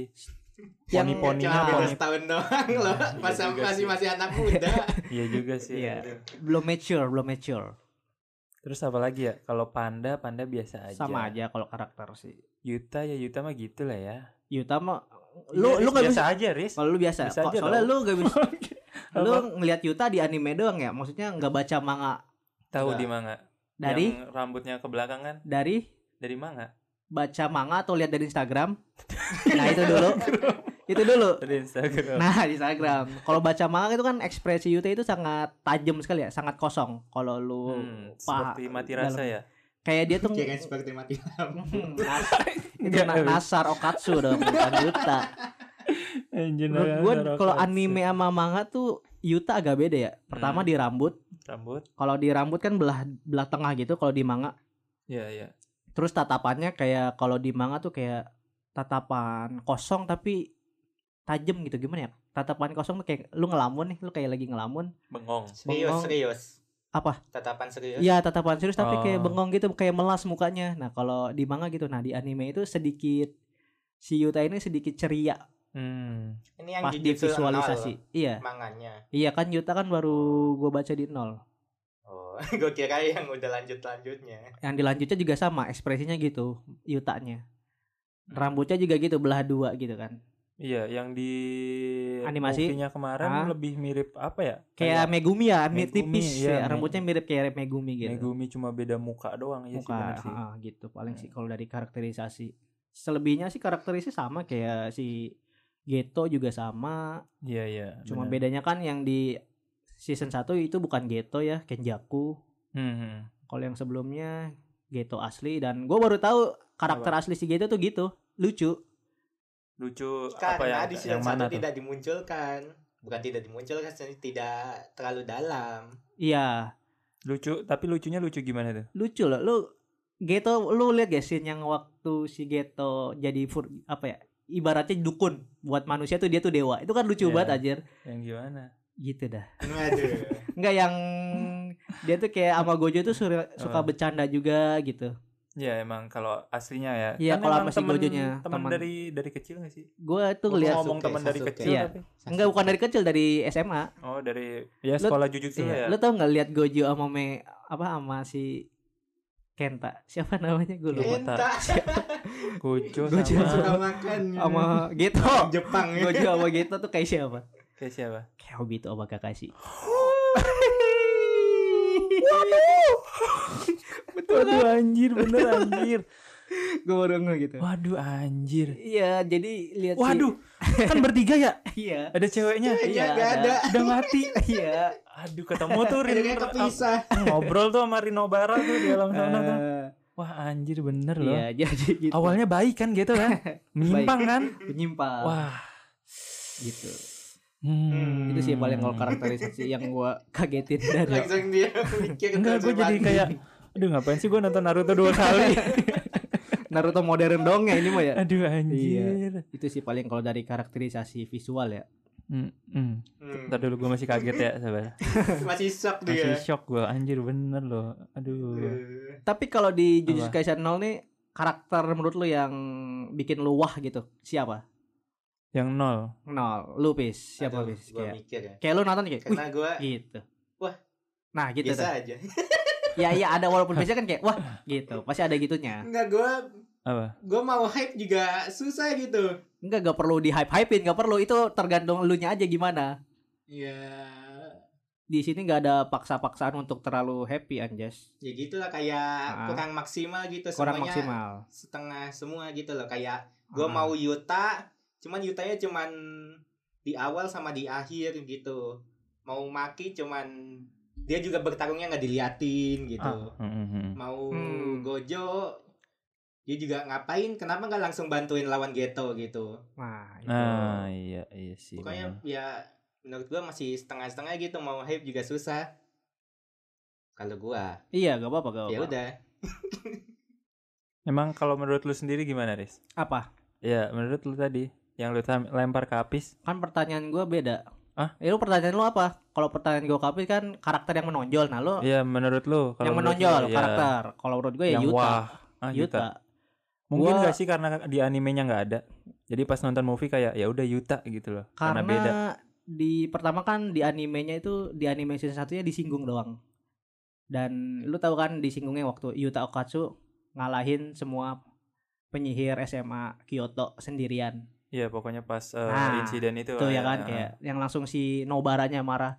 Yang- beda poni. setahun doang loh. Iya Masa juga masih sih. masih anak muda. Iya juga sih. Iya. Belum mature, belum mature. Terus apa lagi ya? Kalau panda, panda biasa aja. Sama aja kalau karakter sih. Yuta ya Yuta mah gitu lah ya. Yuta mah Iya, lu lu Riz, nggak biasa bisa aja, Riz. kalau lu biasa, Kok- aja soalnya dong. lu gak bisa lu ngelihat Yuta di anime doang ya maksudnya nggak baca manga Tahu di manga. dari Yang rambutnya ke belakang kan dari dari manga. baca manga atau lihat dari Instagram nah itu dulu itu dulu Dari Instagram. nah di Instagram kalau baca manga itu kan ekspresi Yuta itu sangat tajam sekali ya sangat kosong kalau lu Hmm, pa- seperti mati rasa dalam- ya. kayak dia tuh Jangan seperti mati lampu. Hmm, itu. Nasar Okatsu dong bukan Yuta menurut gue kalau anime sama manga tuh Yuta agak beda ya pertama Hmm. di rambut rambut. kalau di rambut kan belah belah tengah gitu kalau di manga Iya, iya. terus tatapannya kayak kalau di manga tuh kayak tatapan kosong tapi tajam gitu gimana ya tatapan kosong tuh kayak lu ngelamun nih lu kayak lagi ngelamun Bengong. Serius, Bengong. serius. Apa? Tatapan serius. Iya tatapan serius tapi kayak Oh. bengong gitu kayak melas mukanya. Nah kalau di manga gitu, nah di anime itu sedikit si Yuta ini sedikit ceria Hmm. Ini yang pas di visualisasi. Iya, manganya. iya kan Yuta kan baru gue baca di nol. Oh, gue kira yang udah lanjut-lanjutnya. Yang dilanjutnya juga sama ekspresinya gitu Yutanya. Hmm. Rambutnya juga gitu belah dua gitu kan. Iya, yang di Animasi? movie-nya kemarin Ah. lebih mirip apa ya? Kayak Megumi ya, Megumi, mirip tipis iya, ya. Me- Rambutnya mirip kayak Megumi gitu. Megumi cuma beda muka doang ya sih muka bener sih. ah, gitu paling sih Hmm. kalau dari karakterisasi selebihnya sih karakterisasi sama kayak si Geto juga sama Iya, iya. cuma bener. bedanya kan yang di season 1 itu bukan Geto ya Kenjaku Hmm, hmm. kalau yang sebelumnya Geto asli dan gue baru tahu karakter asli si Geto tuh gitu lucu Lucu Karena apa yang di yang season mana satu tuh? tidak dimunculkan. Bukan tidak dimunculkan, tidak terlalu dalam. iya Lucu, tapi lucunya lucu gimana tuh? lucu loh lu Geto lu lihat gak scene yang waktu si Geto jadi fur, apa ya ibaratnya dukun buat manusia tuh dia tuh dewa itu kan lucu Iya. banget anjir Yang gimana? gitu dah. Enggak yang dia tuh kayak sama Gojo tuh suka, suka Oh. bercanda juga gitu. Ya emang kalau aslinya ya. Iya, Kan kalau emang sama si temen- Gojonya, teman. dari dari kecil gak sih? Gua tuh lihat ngomong teman dari kecil Iya. tapi. enggak bukan dari kecil dari SMA. Oh, dari ya sekolah jujutsu Iya. ya. Lu tau nggak lihat Gojo sama me apa sama si Kenta. Siapa namanya gue lupa. Kenta Gojo Gojo sama suka makan Sama Geto. Jepang ya. Gojo sama Geto tuh kayak siapa? kayak siapa? Kayak Obito sama Kakashi. Waduh anjir bener anjir. gue baru nge gitu. Waduh anjir. Iya, jadi lihat si- Waduh, kan bertiga ya? Iya. Ada ceweknya. Iya, nggak ada. ada. Udah mati. Iya. Aduh ketemu tuh Rin Akhirnya kepisah. ngobrol tuh sama Rino Bara tuh di alam sana tuh. Eh, Wah anjir bener loh. Iya, jadi gitu. Awalnya baik kan gitu kan? Menyimpang kan? menyimpang. Wah. gitu. Hmm. Itu sih paling kalau karakterisasi yang gua kagetin dari Langsung dia mikir Enggak, gue jadi kayak Aduh ngapain sih gue nonton Naruto dua kali Naruto modern dong ya ini mah ya. Aduh anjir Itu sih paling kalau dari karakterisasi visual ya. hmm, hmm. Hmm. Ntar dulu gue masih kaget ya sabar Masih shock Masih dia. shock gue Anjir bener loh Aduh Eh, Tapi kalau di Jujutsu? Kaisen 0 nih karakter menurut lu yang bikin lu wah gitu. Siapa? Yang nol Nol, lu Pis. Siapa aduh, Pis? Gua Kayak, mikir ya. kayak lu nonton kayak, Karena gua gitu. Wah. Nah, gitu tuh. biasa aja. Ya iya ada walaupun biasa kan kayak wah gitu. Pasti ada gitunya. Enggak gua Apa? gua mau hype juga susah gitu. Enggak gak perlu di hype-hypein, gak perlu. Itu tergantung lu nya aja gimana. Ya Di sini nggak ada paksa-paksaan untuk terlalu happy anjas. ya gitulah kayak Ah. kurang maksimal gitu Kurang semuanya maksimal. setengah semua gitu loh kayak gua Ah. mau Yuta cuman Yutanya cuman di awal sama di akhir gitu mau Maki cuman dia juga bertarungnya nggak diliatin gitu Hmm, hmm, hmm. mau Hmm. Gojo dia juga ngapain kenapa nggak langsung bantuin lawan Geto gitu Nah, itu. Nah iya iya sih pokoknya bener. ya menurut gua masih setengah-setengah gitu mau hype juga susah kalau gua Iya, gak apa-apa, gak apa-apa. ya udah Emang kalau menurut lu sendiri gimana Riz? Apa? Ya menurut lu tadi Yang lu lempar ke Apis Kan pertanyaan gua beda. Hah? Ya lu pertanyaan lu apa? Kalau pertanyaan gua kapis kan karakter yang menonjol. Nah, lu Iya menurut lu kalau yang menurut menonjol lu, ya, karakter. Kalau menurut gue ya Yang Yuta. wah ah, Yuta. Yuta. Mungkin Gua- gak sih karena di animenya nggak ada. Jadi pas nonton movie kayak ya udah Yuta gitu loh. Karena, Karena, beda. di pertama kan di animenya itu di anime season satunya disinggung doang. Dan lu tahu kan disinggungnya waktu Yuta Okatsu ngalahin semua penyihir SMA Kyoto sendirian. Iya pokoknya pas eh, Nah, insiden itu. Tuh ya kan Ah. kayak yang langsung si Nobaranya marah.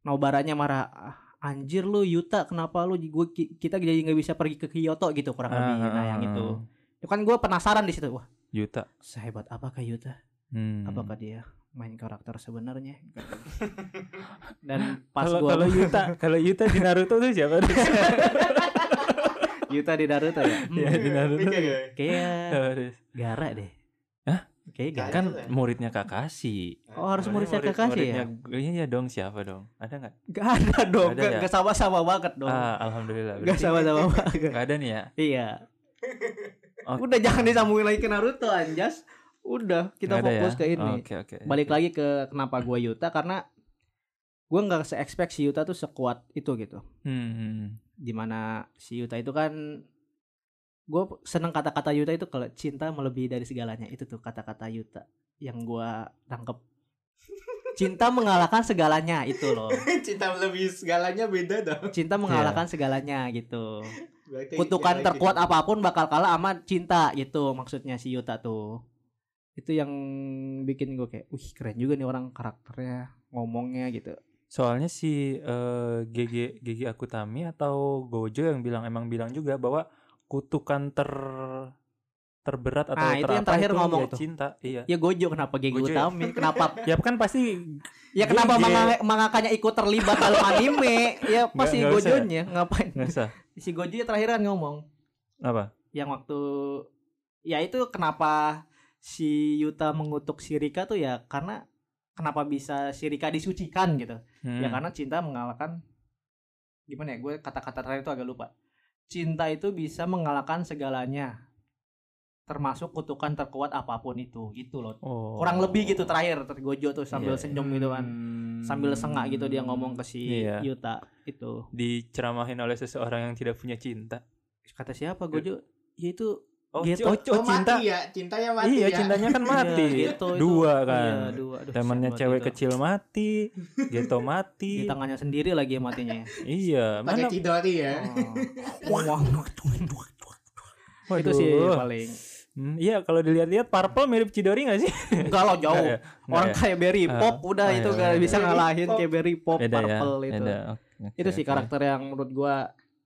Nobaranya marah "Ah, anjir lu Yuta kenapa lu gua, ki- kita jadi nggak bisa pergi ke Kyoto gitu kurang Ah, lebih ah, nah yang ah, itu ah. itu kan gue penasaran di situ wah Yuta. sehebat apakah Yuta Hmm. apakah dia main karakter sebenarnya dan pas gua kalau Yuta, kalau Yuta di Naruto tuh siapa? Yuta di Naruto ya Hmm, Iya di Naruto. Mikir ya? kayak Riz? Gara deh Hah? kayak Gara Kan Gara. muridnya Kakashi. oh harus muridnya Murid- Kakashi ya muridnya- Iya iya dong siapa dong? Ada nggak? gak ada dong Ada gak, ya? gak sama-sama banget dong Ah alhamdulillah. gak sama-sama banget nggak ada nih ya. iya Oh. udah jangan disambungin lagi ke Naruto anjas Udah, kita fokus ya? ke ini. Oke oke. Balik lagi ke kenapa gua Yuta karena gua nggak se-expect si Yuta tuh sekuat itu gitu. Hmm, hmm. Di mana si Yuta itu kan gue seneng kata-kata Yuta itu kalau cinta melebihi dari segalanya. Itu tuh kata-kata Yuta yang gua tangkep. Cinta mengalahkan segalanya itu loh. Cinta lebih segalanya beda dong. cinta mengalahkan segalanya gitu. Berarti kutukan terkuat lain apa pun bakal kalah sama cinta gitu maksudnya si Yuta tuh. Itu yang bikin gue kayak wih keren juga nih orang karakternya ngomongnya gitu. Soalnya si eh, GG GG Akutami atau Gojo yang bilang emang bilang juga bahwa kutukan ter terberat atau Ah, itu yang terakhir itu ngomong ya tuh. cinta. Iya. ya Gojo kenapa Gege Gojo ya? Utami kenapa Ya kan pasti ya kenapa manga- mangakanya ikut terlibat dalam anime ya pasti nggak usah. Gojonya ngapain nggak usah. si Gojo terakhir kan ngomong Apa? yang waktu ya itu kenapa si Yuta mengutuk si Rika tuh ya karena kenapa bisa si Rika disucikan gitu Hmm. ya karena cinta mengalahkan gimana ya gue kata-kata terakhir itu agak lupa cinta itu bisa mengalahkan segalanya termasuk kutukan terkuat apa pun itu itu loh Oh. kurang lebih gitu terakhir ter- Gojo tuh sambil Iya, iya. senyum gitu kan sambil sengak gitu dia ngomong ke si Iya. Yuta itu diceramahin oleh seseorang yang tidak punya cinta. kata siapa Gojo ya itu Oh, Gitu. oh, Oh, cinta. mati ya, cintanya mati Iya, ya. cintanya kan mati. Iya, gitu, itu. Dua kan. Iya, dua. Aduh, Temannya cewek banget itu. kecil mati, Geto di mati. tangannya sendiri lagi ya matinya ya. Iya, Pakai mana? Chidori ya. Oh. itu sih paling Hmm, iya, kalau dilihat-lihat Purple mirip Chidori gak sih? enggak lo jauh Nggak ya? Nggak orang ya? kayak Berry Ah, Pop udah oh, itu iya, gak iya. bisa ngalahin kayak Berry Pop Beda ya. Purple itu Beda. Itu sih karakter yang menurut gua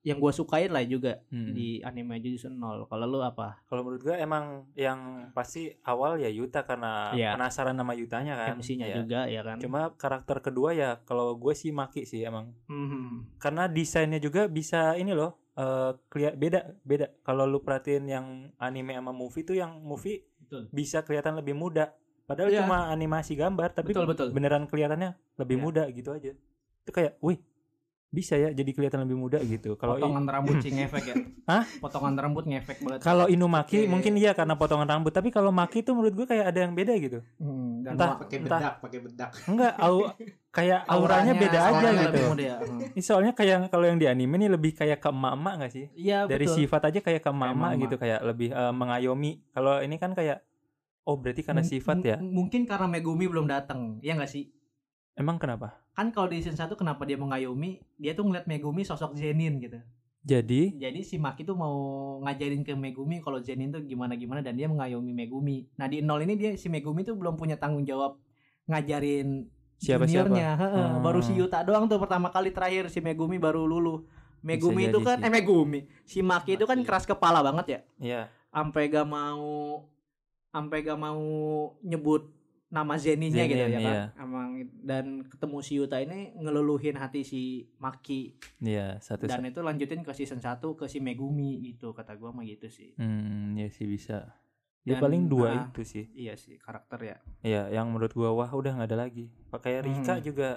yang gua sukain lah juga Hmm. di anime Jujutsu nol kalau lu apa Kalau menurut gue emang yang pasti awal ya Yuta karena Iya. penasaran nama Yutanya kan. MC-nya Iya. juga ya kan Cuma karakter kedua ya kalau gue sih Maki sih emang. Mhm. Karena desainnya juga bisa ini loh. eh keli- beda beda kalau lu perhatiin yang anime sama movie tuh yang movie Betul. bisa kelihatan lebih muda padahal Iya. cuma animasi gambar tapi Betul, betul. beneran kelihatannya lebih Iya. muda gitu aja itu kayak wih bisa ya jadi kelihatan lebih muda gitu kalau i- potongan rambut sih ngefek ya Hah? potongan rambut ngefek banget kalau Inumaki Oke. mungkin iya karena potongan rambut tapi kalau Maki tuh menurut gue kayak ada yang beda gitu Hmm, dan Entah. Pakai Entah. bedak, pakai bedak. enggak au kayak auranya, beda aja auranya gitu lebih muda ya. Hmm. Ini soalnya kayak kalau yang di anime nih lebih kayak ke emak-emak gak sih iya dari betul sifat aja kayak ke mama mama. gitu kayak lebih eh, mengayomi kalau ini kan kayak oh berarti karena Mung- sifat ya mungkin karena Megumi belum datang ya nggak sih emang kenapa kan kalau di season 1 kenapa dia mengayomi dia tuh ngeliat Megumi sosok Zenin gitu. Jadi? Jadi si Maki tuh mau ngajarin ke Megumi kalau Zenin tuh gimana gimana dan dia mengayomi Megumi. Nah di nol ini dia si Megumi tuh belum punya tanggung jawab ngajarin siapa siapa juniornya. Heeh. Hmm. baru si Yuta doang tuh pertama kali terakhir si Megumi baru lulu Megumi Bisa itu kan sih. eh Megumi. Si Maki itu kan keras kepala banget ya. Iya. Sampai gak mau sampai gak mau nyebut nama Zeninya gitu ya Zenin, kan iya. emang dan ketemu si Yuta ini ngeluluhin hati si Maki. Iya satu dan itu lanjutin ke season 1 ke si Megumi gitu kata gua mah gitu sih. Hmm ya sih bisa. Ya Dan, paling dua ah, itu sih. iya sih karakter ya. Iya yang menurut gua wah udah nggak ada lagi. Kayak Rika Hmm. juga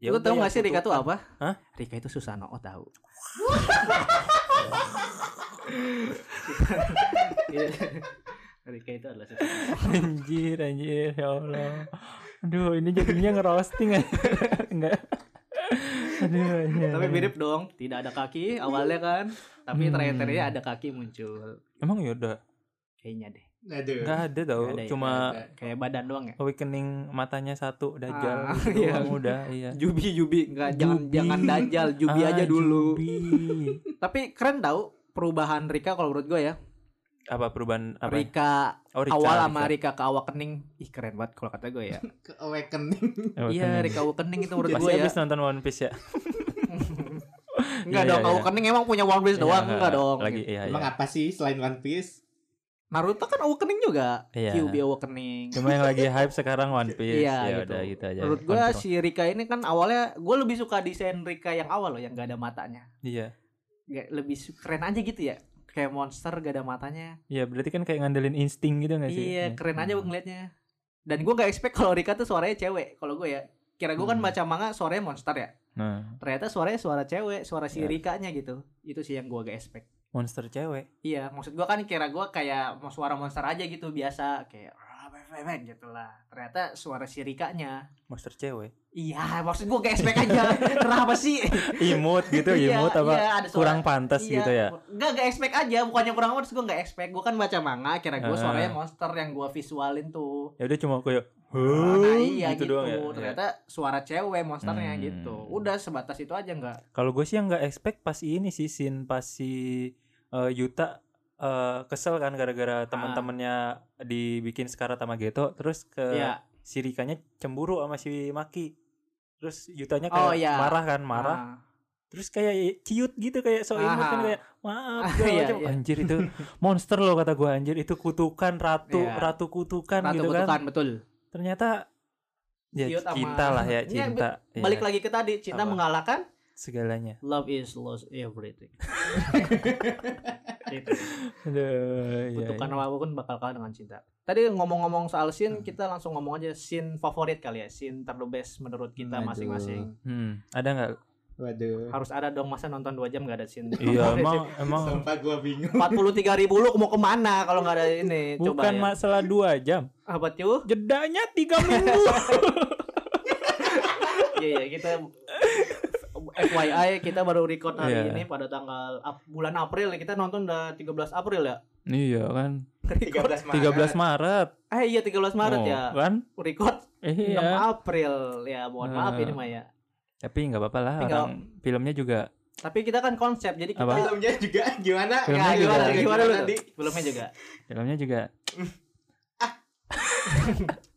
lu udah tahu ya gak sih Rika tuh apa? Hah? Rika itu Susano oh tahu Rika itu adalah Susano anjir anjir ya Allah. Aduh ini jadinya ngerosting enggak. Aduh anjir. tapi mirip dong tidak ada kaki awalnya kan tapi Hmm. terakhir-terakhirnya ada kaki muncul. Emang ya udah? Kayaknya deh. Aduh. nggak ada tau Nggak ada ya, cuma ada. kayak badan doang ya? Awakening matanya satu dajal. Ah, gitu iya. udah iya. Jubi Jubi. Nggak jangan jangan dajal. Jubi Ah, aja dulu. Jubi. tapi keren tau perubahan Rika kalau menurut gue ya apa perubahan apa? Rika oh, Rika, awal sama Rika. Rika ke awakening. Ih keren banget kalau kata gue ya. Ke awakening. iya Awakening. Rika awakening itu menurut pasti gue ya. habis nonton One Piece ya? Enggak Iya, dong iya, iya. awakening emang punya One Piece doang Iya, enggak dong. lagi iya Emang iya. apa sih selain One Piece? Naruto kan awakening juga? Iya. Kyuubi awakening. Cuma yang lagi hype sekarang One Piece. Iya, ya gitu. udah gitu aja. Menurut gue si Rika ini kan awalnya gue lebih suka desain Rika yang awal loh yang gak ada matanya. Iya. Gak, lebih su- keren aja gitu ya kayak monster gak ada matanya iya berarti kan kayak ngandelin insting gitu gak sih iya keren aja gue ngeliatnya dan gue gak expect kalau Rika tuh suaranya cewek kalau gue ya kira gue kan Hmm. baca manga suaranya monster ya nah ternyata suaranya suara cewek suara si Ya. Rikanya gitu itu sih yang gue gak expect monster cewek. Iya, maksud gua kan kira gua kayak mau suara monster aja gitu biasa kayak gitu lah. Ternyata suara si Rikanya. Monster cewek. Iya, maksud gua kayak expect aja. Kenapa sih? Imut gitu, Iya, imut apa iya, ada kurang pantas Iya, gitu ya. Enggak, enggak expect aja, bukannya kurang pantas gua enggak expect. Gua kan baca manga, kira gua Ah. suaranya monster yang gua visualin tuh. Ya udah cuma kayak Nah, "Huh?" iya gitu, gitu. doang ya. Ternyata suara cewek monsternya Hmm. gitu. Udah sebatas itu aja enggak. Kalau gue sih yang nggak expect pas ini sih scene pas si eh, Yuta eh, kesel kan Ah. gara-gara teman-temannya dibikin sekarat sama Geto terus ke Iya. si Rikanya cemburu sama si Maki. Terus Yutanya Oh, kayak iya. marah kan, marah. Ah. Terus kayak ciut gitu kayak so imut kan Ah. kayak maaf Ah, iya, iya. Anjir itu monster loh kata gue anjir itu kutukan ratu Iya. ratu kutukan Ratu gitu kan. kutukan betul. Ternyata ya Ciut sama- cinta lah ya cinta. Ya, Balik lagi ke tadi, cinta Apa? mengalahkan segalanya. love is lost everything. itu. Aduh, Kutukan iya. apa pun bakal kalah dengan cinta. Tadi ngomong-ngomong soal scene, kita langsung ngomong aja scene favorit kali ya, scene ter the best menurut kita masing-masing. Hmm, ada nggak? Waduh. Harus ada dong masa nonton 2 jam gak ada scene. Iya, emang sih. emang Sumpah gua bingung. 43 ribu lu mau ke mana kalau nggak ada ini? Coba bukan ya. masalah dua jam. Apa tuh? Jedanya tiga minggu. Iya iya kita FYI kita baru record hari Iya. ini pada tanggal Ap- bulan April ya. Kita nonton udah 13 April ya. iya kan. 13 Maret. 13 Maret. Eh iya 13 Maret Oh, ya. Kan? Record 6 Iya. April. Ya mohon maaf Nah. ini mah ya. Tapi nggak apa-apa lah. Tapi nggak- Orang filmnya juga Tapi kita kan konsep jadi kita Apa? Filmnya juga gimana? Filmnya Ya, juga. gimana, gimana lu tadi? tuh? Filmnya juga. filmnya juga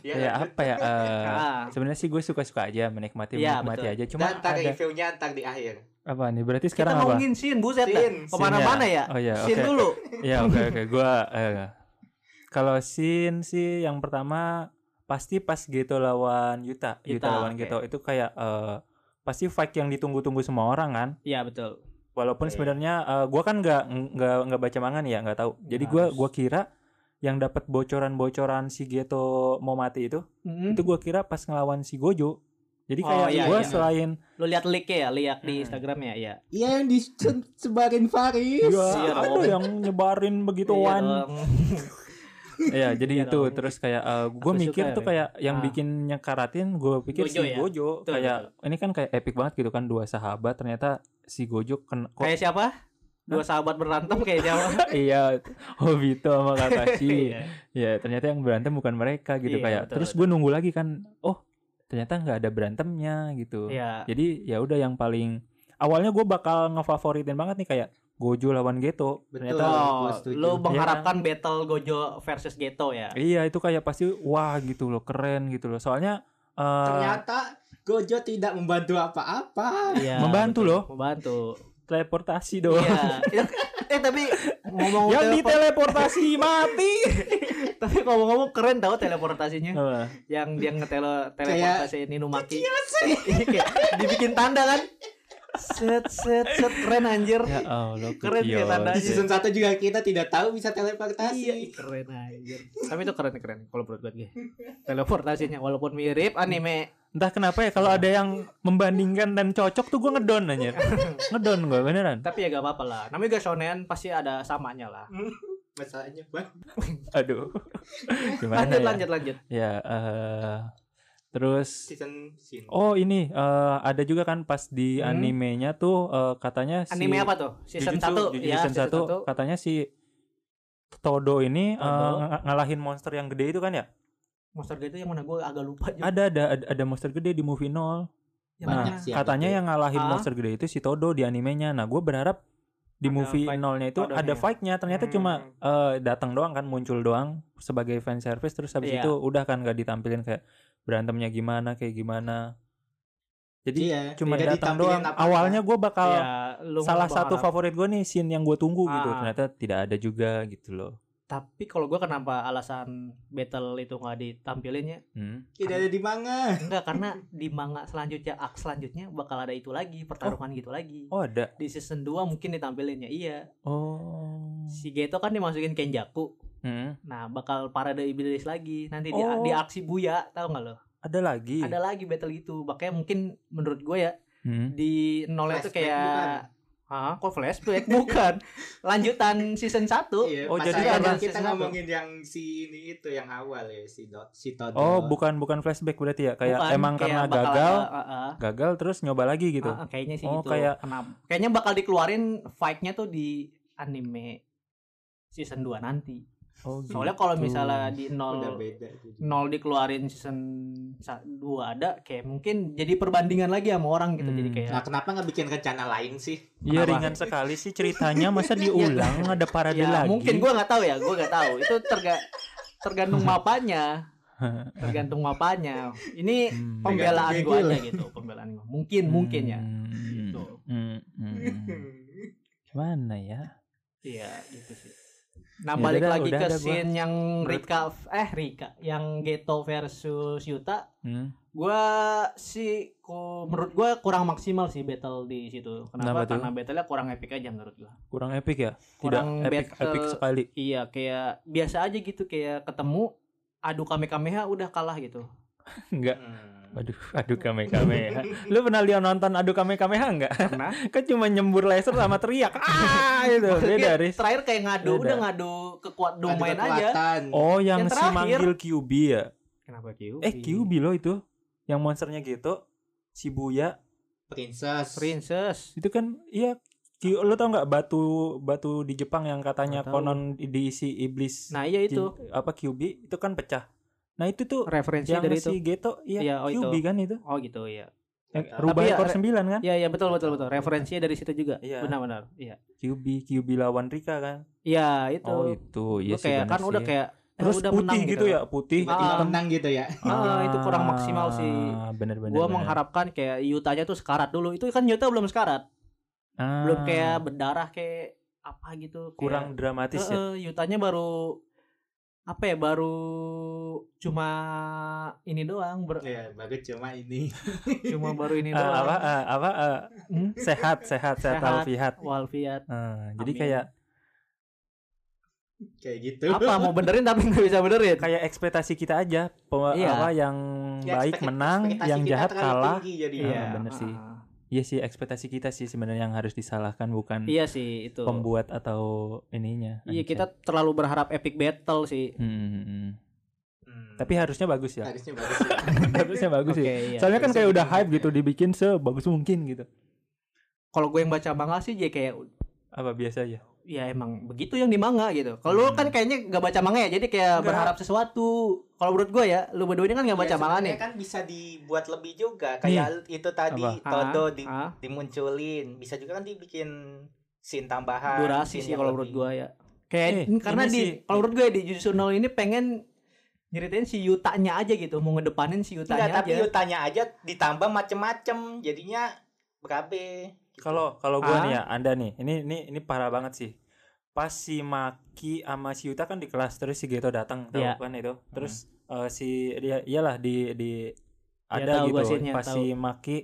Ya, lanjut. apa ya? Ah. Sebenarnya sih gue suka-suka aja menikmati Iya, menikmati betul. aja. Cuma Dan ntar ada reviewnya ntar di akhir. apa nih? Berarti Kita sekarang apa? ngomongin scene buset. Scene, Ke mana-mana scene ya. Oh iya, Scene oke. dulu. Ya oke oke gua eh, kalau scene sih yang pertama pasti pas Geto lawan Yuta. Yuta, Yuta, lawan oke. Geto itu kayak eh, pasti fight yang ditunggu-tunggu semua orang kan. Iya betul. Walaupun Oke. sebenarnya eh, gua kan nggak nggak nggak baca manga nih ya, nggak tahu. Jadi harus. gua kira yang dapat bocoran-bocoran si Geto mau mati itu, Mm-mm. itu gua kira pas ngelawan si Gojo. Jadi Oh, kayak iya, gua iya. selain Lu lihat like ya, lihat di Hmm. Instagramnya ya. Iya yang disebarin Faris. ya, Iya ada dong. yang nyebarin begituan. Iya. Iya, jadi Iya itu dong. terus kayak gue Aku mikir suka tuh ya, kayak yang Ah. bikin nyekaratin gue pikir Gojo si ya? Gojo Betul, kayak ini kan kayak epic banget gitu kan dua sahabat ternyata si Gojo kena kok Kayak siapa? Dua sahabat berantem kayak siapa? iya Obito sama Kakashi. Iya. ya ternyata yang berantem bukan mereka gitu Iya, kayak. betul, terus gue nunggu lagi kan, oh ternyata nggak ada berantemnya gitu. Iya. Jadi ya udah yang paling awalnya gue bakal ngefavoritin banget nih kayak Gojo lawan Geto. Betul. Ternyata Oh, lu Iya. mengharapkan battle Gojo versus Geto ya? iya itu kayak pasti wah gitu loh keren gitu loh. Soalnya eh, Ternyata Gojo tidak membantu apa-apa. Iya. Membantu betul. loh. Membantu. Teleportasi doang. Iya. eh tapi ngomong yang teleport- diteleportasi mati. tapi ngomong-ngomong keren tau teleportasinya. Apa? yang dia ngetele teleportasi Ninumaki. Kayak dibikin tanda kan? Set set set keren anjir. ya Allah, Keren ya tandanya. Di season 1 juga kita tidak tahu bisa Iya, teleportasi. keren anjir. Tapi itu keren keren kalau menurut gue. Teleportasinya walaupun mirip anime Entah kenapa ya kalau ada yang membandingkan dan cocok tuh gue ngedon aja. ngedon gue beneran. tapi ya gak apa-apa lah. Namanya juga shonen pasti ada samanya lah. Masalahnya bang. Aduh. Gimana Lanjut ya? lanjut lanjut. Ya, eh, terus Season scene. oh ini eh, ada juga kan pas di Hmm. animenya tuh eh, katanya si Anime apa tuh? Season Jujutsu- 1 Jujutsu ya, season 1 katanya si Todo ini Todo. ng- ngalahin monster yang gede itu kan ya? Monster gitu yang mana gue agak lupa juga. Ada ada ada, monster gede di movie 0. Yang Nah, Banyak mana? sih. katanya gede. yang ngalahin Ah. monster gede itu si Todo di animenya. Nah, gue berharap di Ada movie fight nolnya itu Todonya. ada fight-nya. Ternyata Hmm. cuma eh, datang doang kan, muncul doang sebagai fan service terus habis Iya. itu udah kan gak ditampilin kayak berantemnya gimana, kayak gimana. Jadi Iya, cuma tidak datang doang. apa-apa. Awalnya gue bakal Ya, lu salah satu favorit gue nih scene yang gue tunggu gitu. Ah. Ternyata tidak ada juga gitu loh. Tapi kalau gue kenapa alasan battle itu nggak ditampilin ya? Hmm. Tidak ada di manga. Enggak karena di manga selanjutnya ak selanjutnya bakal ada itu lagi pertarungan gitu lagi. Oh ada. Di season 2 mungkin ditampilinnya iya. Oh. Si Geto kan dimasukin Kenjaku. Hmm. Nah, bakal parade iblis lagi nanti di, Oh. di aksi Buya, tahu nggak lo? Ada lagi. Ada lagi battle gitu. Makanya mungkin menurut gue ya Hmm. di nolnya itu kayak Hah, kok flashback? Bukan. Lanjutan season 1. Iya, Oh, jadi ada kita ngomongin yang si ini itu yang awal ya si Do, si Todo. Oh, bukan bukan flashback berarti ya. Kayak Bukan, emang kayak karena gagal, ada, ah, ah. gagal terus nyoba lagi gitu. Ah, ah, kayaknya sih Oh, gitu. kayak- Kenapa? Kayaknya bakal dikeluarin fight-nya tuh di anime season 2 nanti. Oh, Soalnya kalau gitu. misalnya di 0 beda nol dikeluarin season 2 ada kayak mungkin jadi perbandingan lagi sama orang gitu Hmm. jadi kayak Nah, kenapa nggak bikin rencana lain sih? Iya ringan sekali sih ceritanya masa diulang ada parade ya lagi. mungkin gua nggak tahu ya gua nggak tahu itu terga tergantung mapanya tergantung mapanya ini Hmm. pembelaan gua aja gitu pembelaan gua mungkin mungkin ya Hmm, Gitu. hmm, hmm. Gimana ya? iya gitu sih nah Ya balik udah, lagi udah ke ada gua. scene yang Rika eh Rika yang Geto versus Yuta Hmm. gua sih ku, menurut gua kurang maksimal sih battle di situ Kenapa kenapa, karena battle-nya kurang epic aja menurut gua Kurang epic ya? Tidak Kurang epic battle- epic sekali. Iya, kayak biasa aja gitu kayak ketemu adu kamehameha udah kalah gitu. Enggak. Hmm. Aduh, adu kame kame. Lu pernah lihat nonton adu kame kameha enggak? Karena kan cuma nyembur laser sama teriak. Ah, itu beda, Riz. terakhir kayak ngadu Beda. udah ngadu kekuat domain aja. kekuatan. Oh, yang, Yang si terakhir. manggil QB ya? Kenapa Q? Eh, QB loh itu. Yang monsternya gitu. Shibuya. Princess. Princess. Itu kan iya lu tau nggak batu batu di Jepang yang katanya konon diisi iblis Nah, iya itu apa QB itu kan pecah. Nah itu tuh referensi yang dari si itu. Geto iya, Iya, oh, QB itu. kan itu. Oh gitu ya. Yang rubah ya, ekor re- sembilan kan? Iya, iya betul betul betul. Referensinya dari situ juga. Iya. Benar-benar. Iya. QB QB lawan Rika kan? Iya, itu. Oh itu iya Gua sih. kayak kan udah sih. kayak eh, terus udah putih menang gitu ya putih Ah. menang gitu ya. Ah, itu kurang maksimal sih. Bener-bener. Gua mengharapkan kayak Yutanya tuh sekarat dulu. Itu kan Yuta belum sekarat. Belum kayak berdarah kayak apa gitu. kayak- Ah. kurang dramatis ya. Heeh, Yutanya baru apa ya baru cuma ini doang ber- Ya, bagus cuma ini. cuma baru ini Eh, doang apa eh, apa eh, Hmm? sehat sehat sehat Sehat. alfiat. Walfiat Eh, jadi Amin. kayak Kayak gitu. apa mau benerin tapi nggak bisa benerin kayak ekspektasi kita aja Pe- Iya. apa yang Ya, baik menang yang jahat kalah tinggi jadinya. Iya. bener sih. Iya sih ekspektasi kita sih sebenarnya yang harus disalahkan bukan iya sih itu pembuat atau ininya iya Anjay. kita terlalu berharap epic battle sih Hmm, hmm, hmm. Hmm. tapi harusnya bagus ya harusnya bagus ya. harusnya bagus Oke, sih iya. soalnya kan kayak udah hype ya. gitu dibikin sebagus mungkin gitu kalau gue yang baca manga sih jadi kayak apa biasa aja ya emang begitu yang di manga gitu. Kalau lu Hmm. kan kayaknya nggak baca manga ya jadi kayak Nggak. berharap sesuatu. Kalau menurut gue ya lu berdua ini kan nggak baca Ya, manga nih. kan bisa dibuat lebih juga. Kayak itu tadi Apa? Todo Ah, di, ah. dimunculin. Bisa juga kan dibikin scene tambahan durasi scene sih kalau menurut gua ya. Kayak Eh, karena di kalau menurut gue di Jujutsu no ini pengen nyeritain si Yutanya aja gitu mau ngedepanin si Enggak, Yutanya tapi aja. Yutanya aja ditambah macem-macem. Jadinya berabe. Kalau kalau gua Ah. nih ya anda nih. Ini ini ini parah banget sih. Pas si Maki sama si Yuta kan di kelas terus si Geto datang tahu Iya. kan itu? Terus eh, si dia iyalah di di Ya, ada tahu gua gitu scene-nya, pas si Maki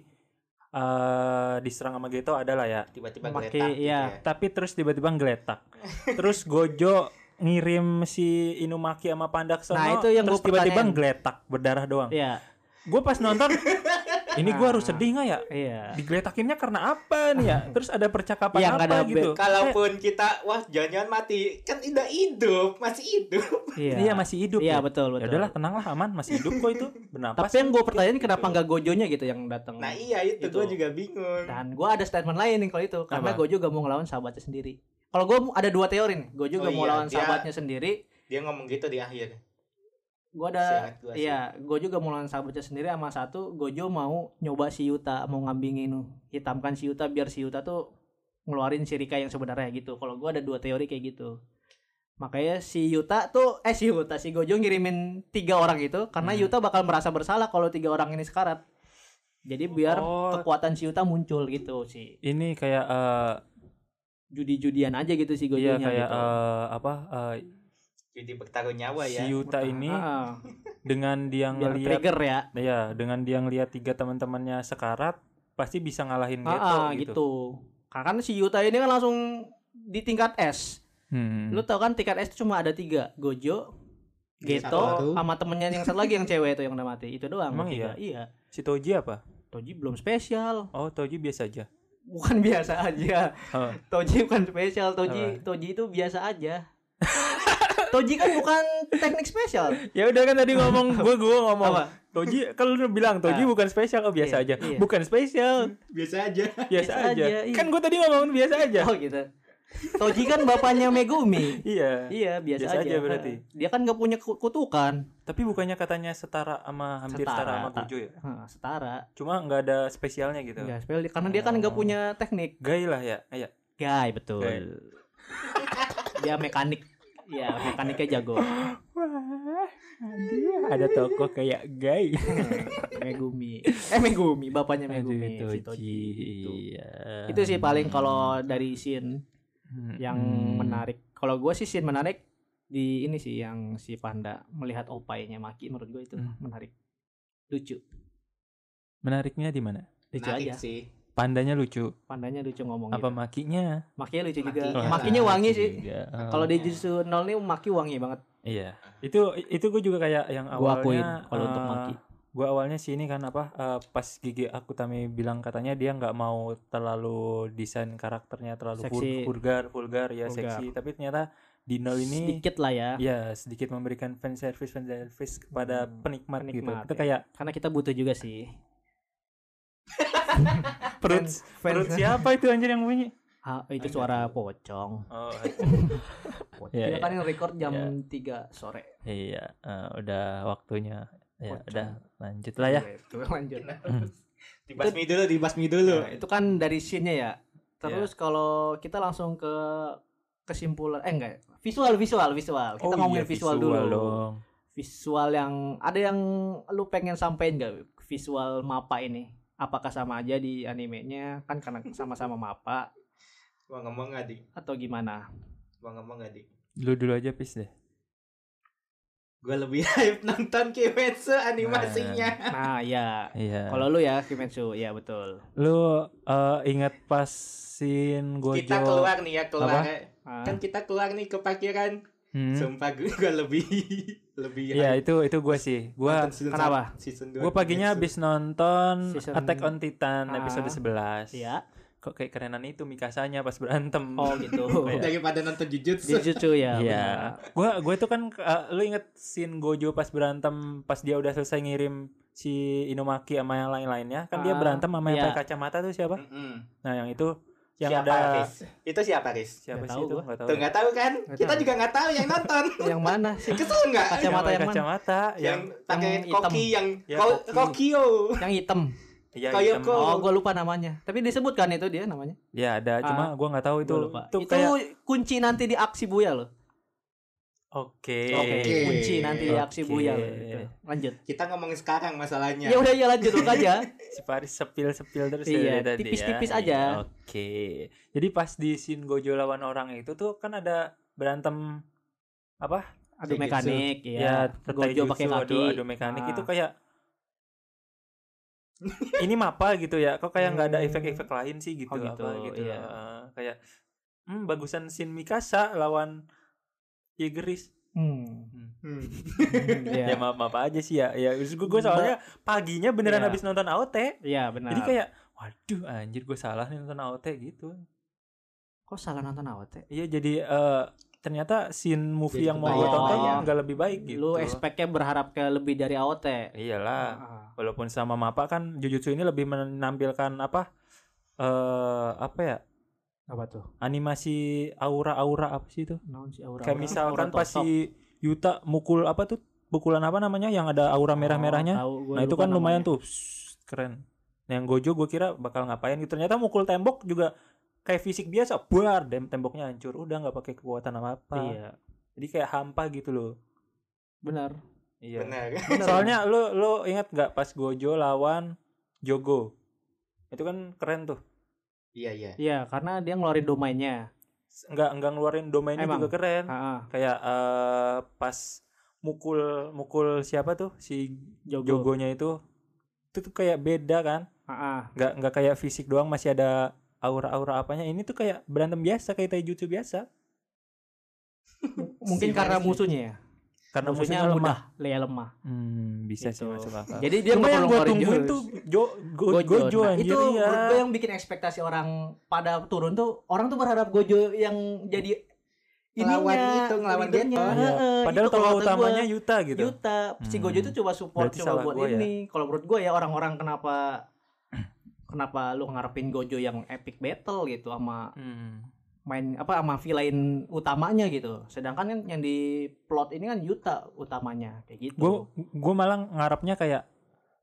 eh diserang sama Geto adalah ya. Tiba-tiba Maki, geletak gitu iya. ya. tapi terus tiba-tiba ngeletak terus Gojo ngirim si Inumaki sama Pandak Sono Nah, itu yang terus tiba-tiba ngeletak berdarah doang. Iya. Gue pas nonton ini gue harus Ah. sedih nggak ya iya digeletakinnya karena apa nih ya terus ada percakapan Yang apa ada gitu Kalaupun kita wah jangan-jangan mati kan udah hidup masih hidup. iya Iya masih hidup iya ya. betul Ya betul udahlah tenanglah aman masih hidup kok itu. Bernapas. tapi yang gue pertanyain kenapa nggak Gojonya gitu yang datang Nah iya itu, Itu. gue juga bingung. dan gue ada statement lain nih kalau itu karena? Gojo gak mau ngelawan sahabatnya sendiri kalau gue ada dua teori nih Gojo Oh gak mau iya, lawan dia- sahabatnya sendiri Dia ngomong gitu di akhir. Gue ada gua. Iya, gue juga mau lawan sahabatnya sendiri sama satu Gojo mau nyoba si Yuta mau ngambingin hitamkan si Yuta biar si Yuta tuh ngeluarin si Rika yang sebenarnya gitu. Kalau gue ada dua teori kayak gitu. Makanya si Yuta tuh eh si Yuta si Gojo ngirimin tiga orang itu karena Hmm. Yuta bakal merasa bersalah kalau tiga orang ini sekarat. Jadi biar Oh. kekuatan si Yuta muncul gitu sih. Ini kayak eh Judi-judian aja gitu si iya Gojonya kayak gitu. eh, apa eh, Jadi bertaruh nyawa si ya. Yuta ini Ah, dengan dia ngelihat trigger ya. ya dengan dia ngelihat tiga teman-temannya sekarat pasti bisa ngalahin Geto Ah, ah, gitu. gitu. Karena kan si Yuta ini kan langsung di tingkat S. Hmm. Lu tau kan tingkat S itu cuma ada tiga Gojo, Geto, Satu. sama temennya yang satu lagi yang cewek itu yang udah mati Itu doang Emang bertiga. Iya Si Toji apa? Toji belum spesial Oh Toji biasa aja. bukan biasa aja. Oh. Toji bukan spesial, Toji Toji itu biasa aja. Toji kan bukan teknik spesial. Ya udah kan tadi ngomong gue gue ngomong. Apa? Toji kalau lu bilang Toji Ah. bukan spesial oh biasa Iya, aja. iya. Bukan spesial, Biasa aja. biasa, Biasa aja. aja, iya. Kan gue tadi ngomong biasa aja. Oh gitu. Toji kan bapaknya Megumi. Iya. Iya, biasa, Biasa aja. aja berarti. Dia kan gak punya ku- kutukan. Tapi bukannya katanya setara sama hampir setara, sama ta- Gojo ya? Hah, setara. Cuma nggak ada spesialnya gitu. Enggak spesial karena dia kan gak Oh. punya teknik. Gay lah ya. Iya. Gay betul. Gay. dia mekanik. Ya, mekaniknya jago. Wah, ada tokoh kayak gay. Megumi. Eh Megumi, bapaknya Megumi. Aduh. Itu. Iya. Itu sih paling kalau dari scene Hmm. yang menarik. Kalau gue sih scene menarik di ini sih yang si Panda melihat opainya Maki menurut gue itu Hmm. menarik. Lucu. Menariknya di mana? Lucu Menarik aja. sih. Pandanya lucu. Pandanya lucu ngomong Apa gitu. makinya? Makinya lucu juga. Makinya. Makinya wangi sih. Oh. Kalau di Jujutsu nol nih Maki wangi banget. Iya. Itu itu gue juga kayak yang Gua akuin awalnya kalau untuk eh, Maki. Gue awalnya sih ini kan apa eh, pas Gigi Akutami bilang katanya dia nggak mau terlalu desain karakternya terlalu Seksi. vulgar, vulgar ya Vulgar. seksi. Tapi ternyata di nol ini Sedikit lah ya. ya sedikit memberikan fan service fan service kepada Hmm, penikmat, gitu. penikmat, Itu ya. kayak Karena kita butuh juga sih. perut Fans- perut siapa itu anjir yang bunyi? Ah, itu suara pocong. Oh, Kita Iya, kan yang record jam Iya. 3 sore. iya, eh, udah waktunya. Ya, Pocong. udah lanjut lah ya. Itu lanjut. Dibasmi dulu, dibasmi dulu. Nah, itu kan dari scene-nya ya. Terus kalau kita langsung ke kesimpulan eh enggak visual visual visual kita Oh ngomongin iya, visual, visual dulu dong. visual yang ada yang lu pengen sampein gak visual mapa ini apakah sama aja di animenya kan karena sama-sama mapa Gua ngomong nggak dik? atau gimana Gua ngomong nggak dik? Lu dulu aja pis deh. Gua lebih hype nonton Kimetsu animasinya. nah ya Iya. kalau lu ya Kimetsu ya betul lu eh, ingat pas scene Gojo Kita keluar nih ya keluar. Ah, Kan kita keluar nih ke parkiran. Hmm. Sumpah gue gua lebih lebih Iya hype itu itu gue sih. Season kenapa? satu- Season 2 gue paginya habis nonton Season- Attack on Titan Ah. episode 11. ya Kok kayak kerenan itu Mikasanya pas berantem. oh gitu Kayak- daripada nonton Jujutsu. Jujutsu ya Iya. Gua gue itu kan eh, lu inget scene Gojo pas berantem pas dia udah selesai ngirim si Inumaki sama yang lain-lainnya kan dia Ah, berantem sama yang iya. pakai kacamata tuh siapa? Mm-mm. Nah, yang itu yang siapa ada Riz? Itu siapa Riz? siapa Nggak sih tahu itu? gua. Enggak tahu. Tuh nggak tahu kan? Nggak Kita tahu. juga nggak tahu yang nonton. yang mana sih Kesel nggak? Kacamata yang pakai yang mana? kacamata Yang yang pakai koki yang Ya, ko- koki. kokio. yang hitam ya, Kayak hitam. oh gue lupa namanya tapi disebutkan itu dia namanya Ya ada, cuma gua nggak tahu itu. Gua lupa. Itu, itu kayak kunci nanti di aksi buya loh oke. Oke. kunci nanti di aksi Oke. buya loh itu. lanjut Kita ngomongin sekarang masalahnya. ya udah ya lanjut aja Si Paris sepil-sepil terus Iya, ya dari tadi tipis-tipis ya. aja. Iya, Oke. Jadi pas di scene Gojo lawan orang itu tuh kan ada berantem apa? adu mekanik Ya, ya tetai gojo pakai kaki adu, adu mekanik Ah. itu kayak ini mapa gitu ya. Kok kayak nggak ada Hmm. efek-efek lain sih gitu, Oh, gitu, apa gitu. iya. Eh, kayak hmm bagusan scene Mikasa lawan Yegeris. hmm. Hmm. Iya. Ya maaf maaf aja sih ya. Ya gue gue soalnya paginya beneran Iya. habis nonton AOT. Iya benar Jadi kayak waduh anjir gue salah nih nonton AOT gitu. kok salah nonton ya Iya jadi eh, ternyata scene movie Jadi yang mau gue tonton Oh. nggak lebih baik gitu. lu expectnya berharap ke lebih dari AOT Iyalah. Ah. Walaupun sama Mapa kan Jujutsu ini lebih menampilkan apa eh apa ya? Apa tuh Animasi aura-aura apa sih itu? Naon sih aura Kayak aura? misalkan Aura pas tosok. si Yuta mukul apa tuh? Pukulan apa namanya yang ada aura merah-merahnya? Oh, tahu, gua Nah, itu kan lumayan namanya. tuh. Keren. Nah, yang Gojo gue kira bakal ngapain gitu. Ternyata mukul tembok juga kayak fisik biasa. Buar, dem temboknya hancur. Udah nggak pakai kekuatan apa-apa. iya Jadi kayak hampa gitu loh. benar Iya. Benar. Soalnya lu lu ingat nggak pas Gojo lawan Jogo? Itu kan keren tuh. Iya iya. iya karena dia ngeluarin domainnya Nggak nggak ngeluarin domainnya Emang? juga keren. Ah, ah, Kayak eh, pas mukul mukul siapa tuh si Jogo Jogonya itu itu tuh kayak beda kan? Ah, ah. nggak nggak kayak fisik doang masih ada aura-aura apanya ini tuh kayak berantem biasa kayak taijutsu biasa mungkin Si karena musuhnya ya Karena musuhnya mudah, Lea lemah. Hmm, bisa sih Gitu. masuk akal. Jadi dia Cuma yang gue tungguin jurus. tuh Jo Go, Gojo. Gojo, Nah, itu ya. gue yang bikin ekspektasi orang pada turun tuh orang tuh berharap Gojo yang jadi Ngelawan ininya, itu, ngelawan. Iya. Heeh, Padahal tokoh utamanya gua, Yuta gitu. Yuta. Si Hmm. Gojo itu coba support Berarti coba buat ya. ini. Kalau menurut gue ya orang-orang kenapa kenapa lu ngarepin Gojo yang epic battle gitu sama Hmm. Main apa sama villain utamanya gitu. Sedangkan kan yang di plot ini kan Yuta utamanya kayak gitu. Gue gue malah ngarepnya kayak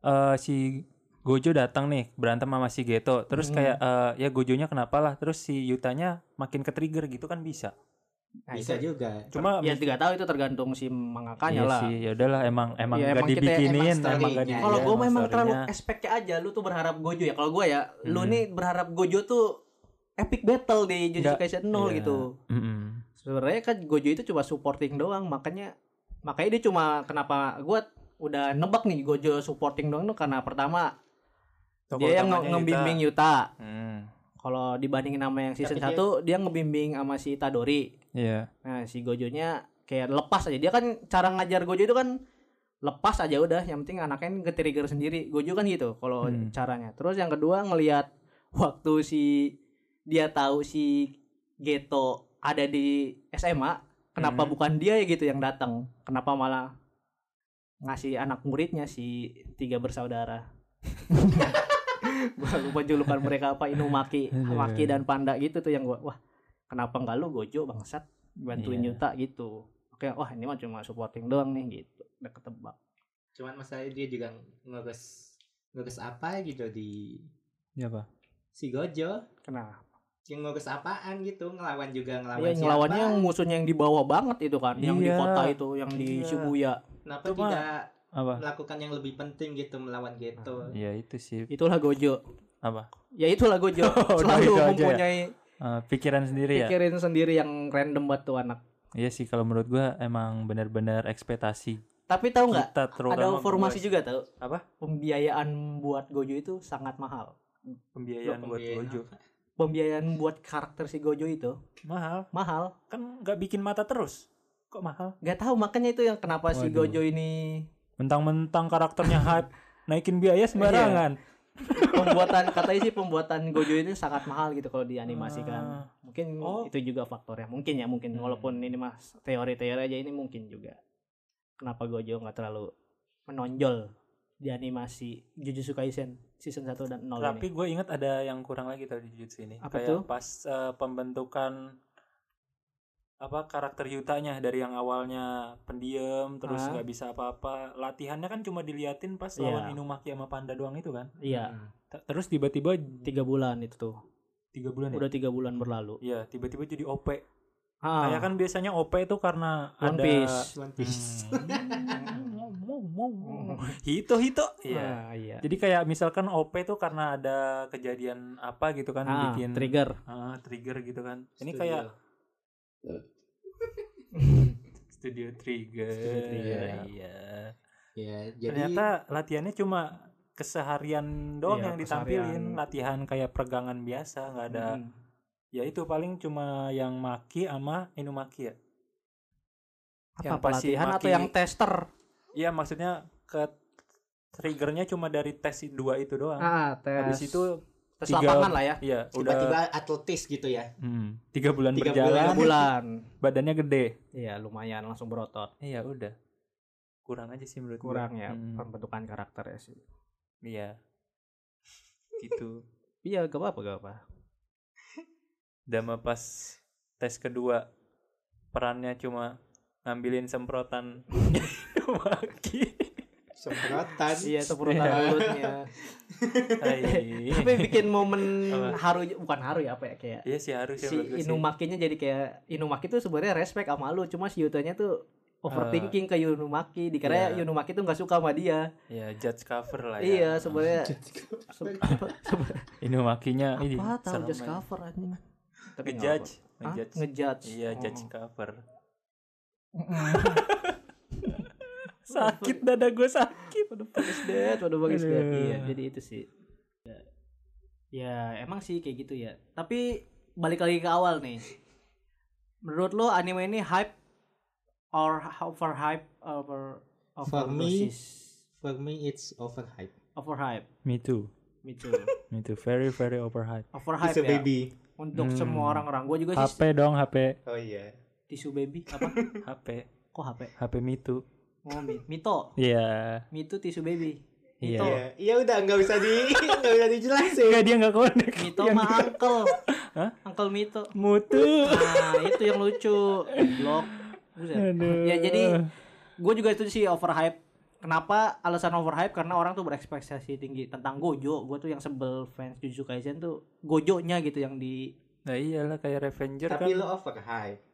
eh, si Gojo datang nih berantem sama si Geto terus Hmm. kayak eh, ya Gojonya kenapa lah terus si Yutanya makin ke trigger gitu kan bisa Nah, Bisa itu- juga. cuma Ya tidak tahu itu tergantung si mangakanya iya lah. sih ya udahlah emang emang Iya, gak kita- dibikinin emang emang gak story-nya. dibikinin Kalau gue emang memang terlalu expect aja lu tuh berharap Gojo ya. Kalau gue ya, lu Hmm. nih berharap Gojo tuh epic battle di Jujutsu Kaisen 0 iya. gitu. Mm-mm. Sebenarnya kan Gojo itu cuma supporting doang, makanya makanya dia cuma kenapa gue udah nebak nih Gojo supporting doang tuh karena pertama Tokoh dia yang ngebimbing Yuta. Hmm, Kalau dibandingin sama yang season Tapi dia- 1 dia ngebimbing sama si Itadori. iya Nah, si Gojonya kayak lepas aja. Dia kan cara ngajar Gojo itu kan lepas aja udah, yang penting anaknya ke trigger sendiri. Gojo kan gitu kalau Hmm. caranya. Terus yang kedua ngelihat waktu si dia tahu si Geto ada di SMA, kenapa Hmm. bukan dia ya gitu yang datang? Kenapa malah ngasih anak muridnya si tiga bersaudara? Gua lupa julukan mereka apa Inumaki, Aduh. Maki dan Panda gitu tuh yang gua wah kenapa enggak lu Gojo bangsat bantuin Iya. Yuta gitu. Oke, wah ini mah cuma supporting doang nih gitu. Udah ketebak. Cuman masalahnya dia juga ngurus ngurus apa gitu di iya apa si Gojo. Kenapa? Yang ngurus apaan gitu, ngelawan juga ngelawan Iya, siapa? ngelawannya yang musuhnya yang di bawah banget itu kan, yang di Iya. kota itu, yang di Iya. Shibuya. Kenapa Cuma- tidak apa melakukan yang lebih penting gitu melawan Geto? ya itu sih Itulah Gojo. apa Ya itulah Gojo. Oh, Selalu itu ya? mempunyai Eh, pikiran sendiri ya pikirin sendiri yang random buat tuh anak. iya sih kalau menurut gua emang benar-benar ekspektasi Tapi tahu nggak? Ada informasi gua- juga tahu. Apa? Pembiayaan buat Gojo itu sangat mahal. pembiayaan Loh, buat pembiayaan Gojo Pembiayaan buat karakter si Gojo itu mahal mahal. kan nggak bikin mata terus kok mahal Gak tahu makanya itu yang kenapa si Waduh. Gojo ini mentang-mentang karakternya hype naikin biaya sembarangan pembuatan katanya sih pembuatan Gojo ini sangat mahal gitu kalau dianimasikan. Ah. Mungkin Oh. itu juga faktornya. Mungkin ya mungkin Hmm. walaupun ini mas teori-teori aja ini mungkin juga. Kenapa Gojo nggak terlalu menonjol di animasi Jujutsu Kaisen season 1 dan 0 tapi gue ingat ada yang kurang lagi tadi di Jujutsu ini Apa kayak tuh? pas eh, pembentukan apa karakter Yutanya dari yang awalnya pendiam terus Ah. nggak bisa apa-apa latihannya kan cuma diliatin pas Iya. lawan Inumaki sama Panda doang itu kan Iya, Hmm. T- terus tiba-tiba tiga bulan itu tuh. tiga bulan ya Udah tiga bulan berlalu. Iya, tiba-tiba jadi OP. Ah, Kayak kan biasanya OP itu karena One ada Piece. One Piece. Hmm. Hito hito. Iya. Ah, iya. Jadi kayak misalkan OP itu karena ada kejadian apa gitu kan Ah, bikin trigger. ah, trigger gitu kan. Ini Studio. kayak studio trigger. Studio trigger. Iya. Ya, jadi Ternyata latihannya cuma keseharian doang Iya, yang ditampilin, keseharian. latihan kayak peregangan biasa, nggak ada Hmm. ya itu paling cuma yang maki sama inumaki ya. Apa yang pelatihan atau maki- yang tester? Iya maksudnya ke triggernya cuma dari tes dua itu doang. Ah, tes. Habis itu tes tiga- lapangan lah ya. iya udah tiba-tiba atletis gitu ya. hmm, tiga bulan Tiga berjalan, Tiga bulan. badannya gede. Iya, lumayan langsung berotot. Iya udah kurang aja sih menurut. Kurang ya Hmm, pembentukan karakter ya sih. iya gitu. Iya, gak apa-apa, gak apa. Dama pas tes kedua perannya cuma ngambilin semprotan maki. Semprotan. Iya, semprotan Iya. mulutnya. Tapi bikin momen Apa? haru bukan haru ya apa ya kayak Iya sih harus ya si sih. Inumakinya jadi kayak Inumaki tuh sebenarnya respect sama lu, cuma si Yutanya tuh overthinking ke Yunumaki dikira iya. Yunumaki tuh nggak suka sama dia. Ya judge cover lah ya. Iya, sebenarnya se- apa Inumakinya ini apa tahu aja. cover anjing. Tapi ngejudge. ngejudge. Iya, judge Oh. cover. Sakit dada gue sakit. Waduh bagus deh, waduh bagus deh. Iya, jadi itu sih. Ya, ya emang sih kayak gitu ya. Tapi balik lagi ke awal nih. Menurut lo anime ini hype or overhype over For me, For me it's overhyped. overhype Me too. me too Me too. Very very overhyped. overhype It's a ya baby. untuk Hmm. semua orang-orang gue juga sih HP dong HP. Oh iya. Tisu baby apa HP. kok HP HP Me too. oh Mi- mito Iya. mito tisu baby Iya. mito Iya, iya udah nggak usah di nggak usah dijelasin. Enggak dia enggak connect. mito Yang mah uncle Hah? uncle mito Mutu. nah itu yang lucu blok Aduh. ya jadi gue juga itu sih overhype kenapa alasan overhype karena orang tuh berekspektasi tinggi tentang Gojo gue tuh yang sebel fans Jujutsu Kaisen tuh Gojonya gitu yang di Nah iyalah kayak Revenger kan. Tapi lo overhype.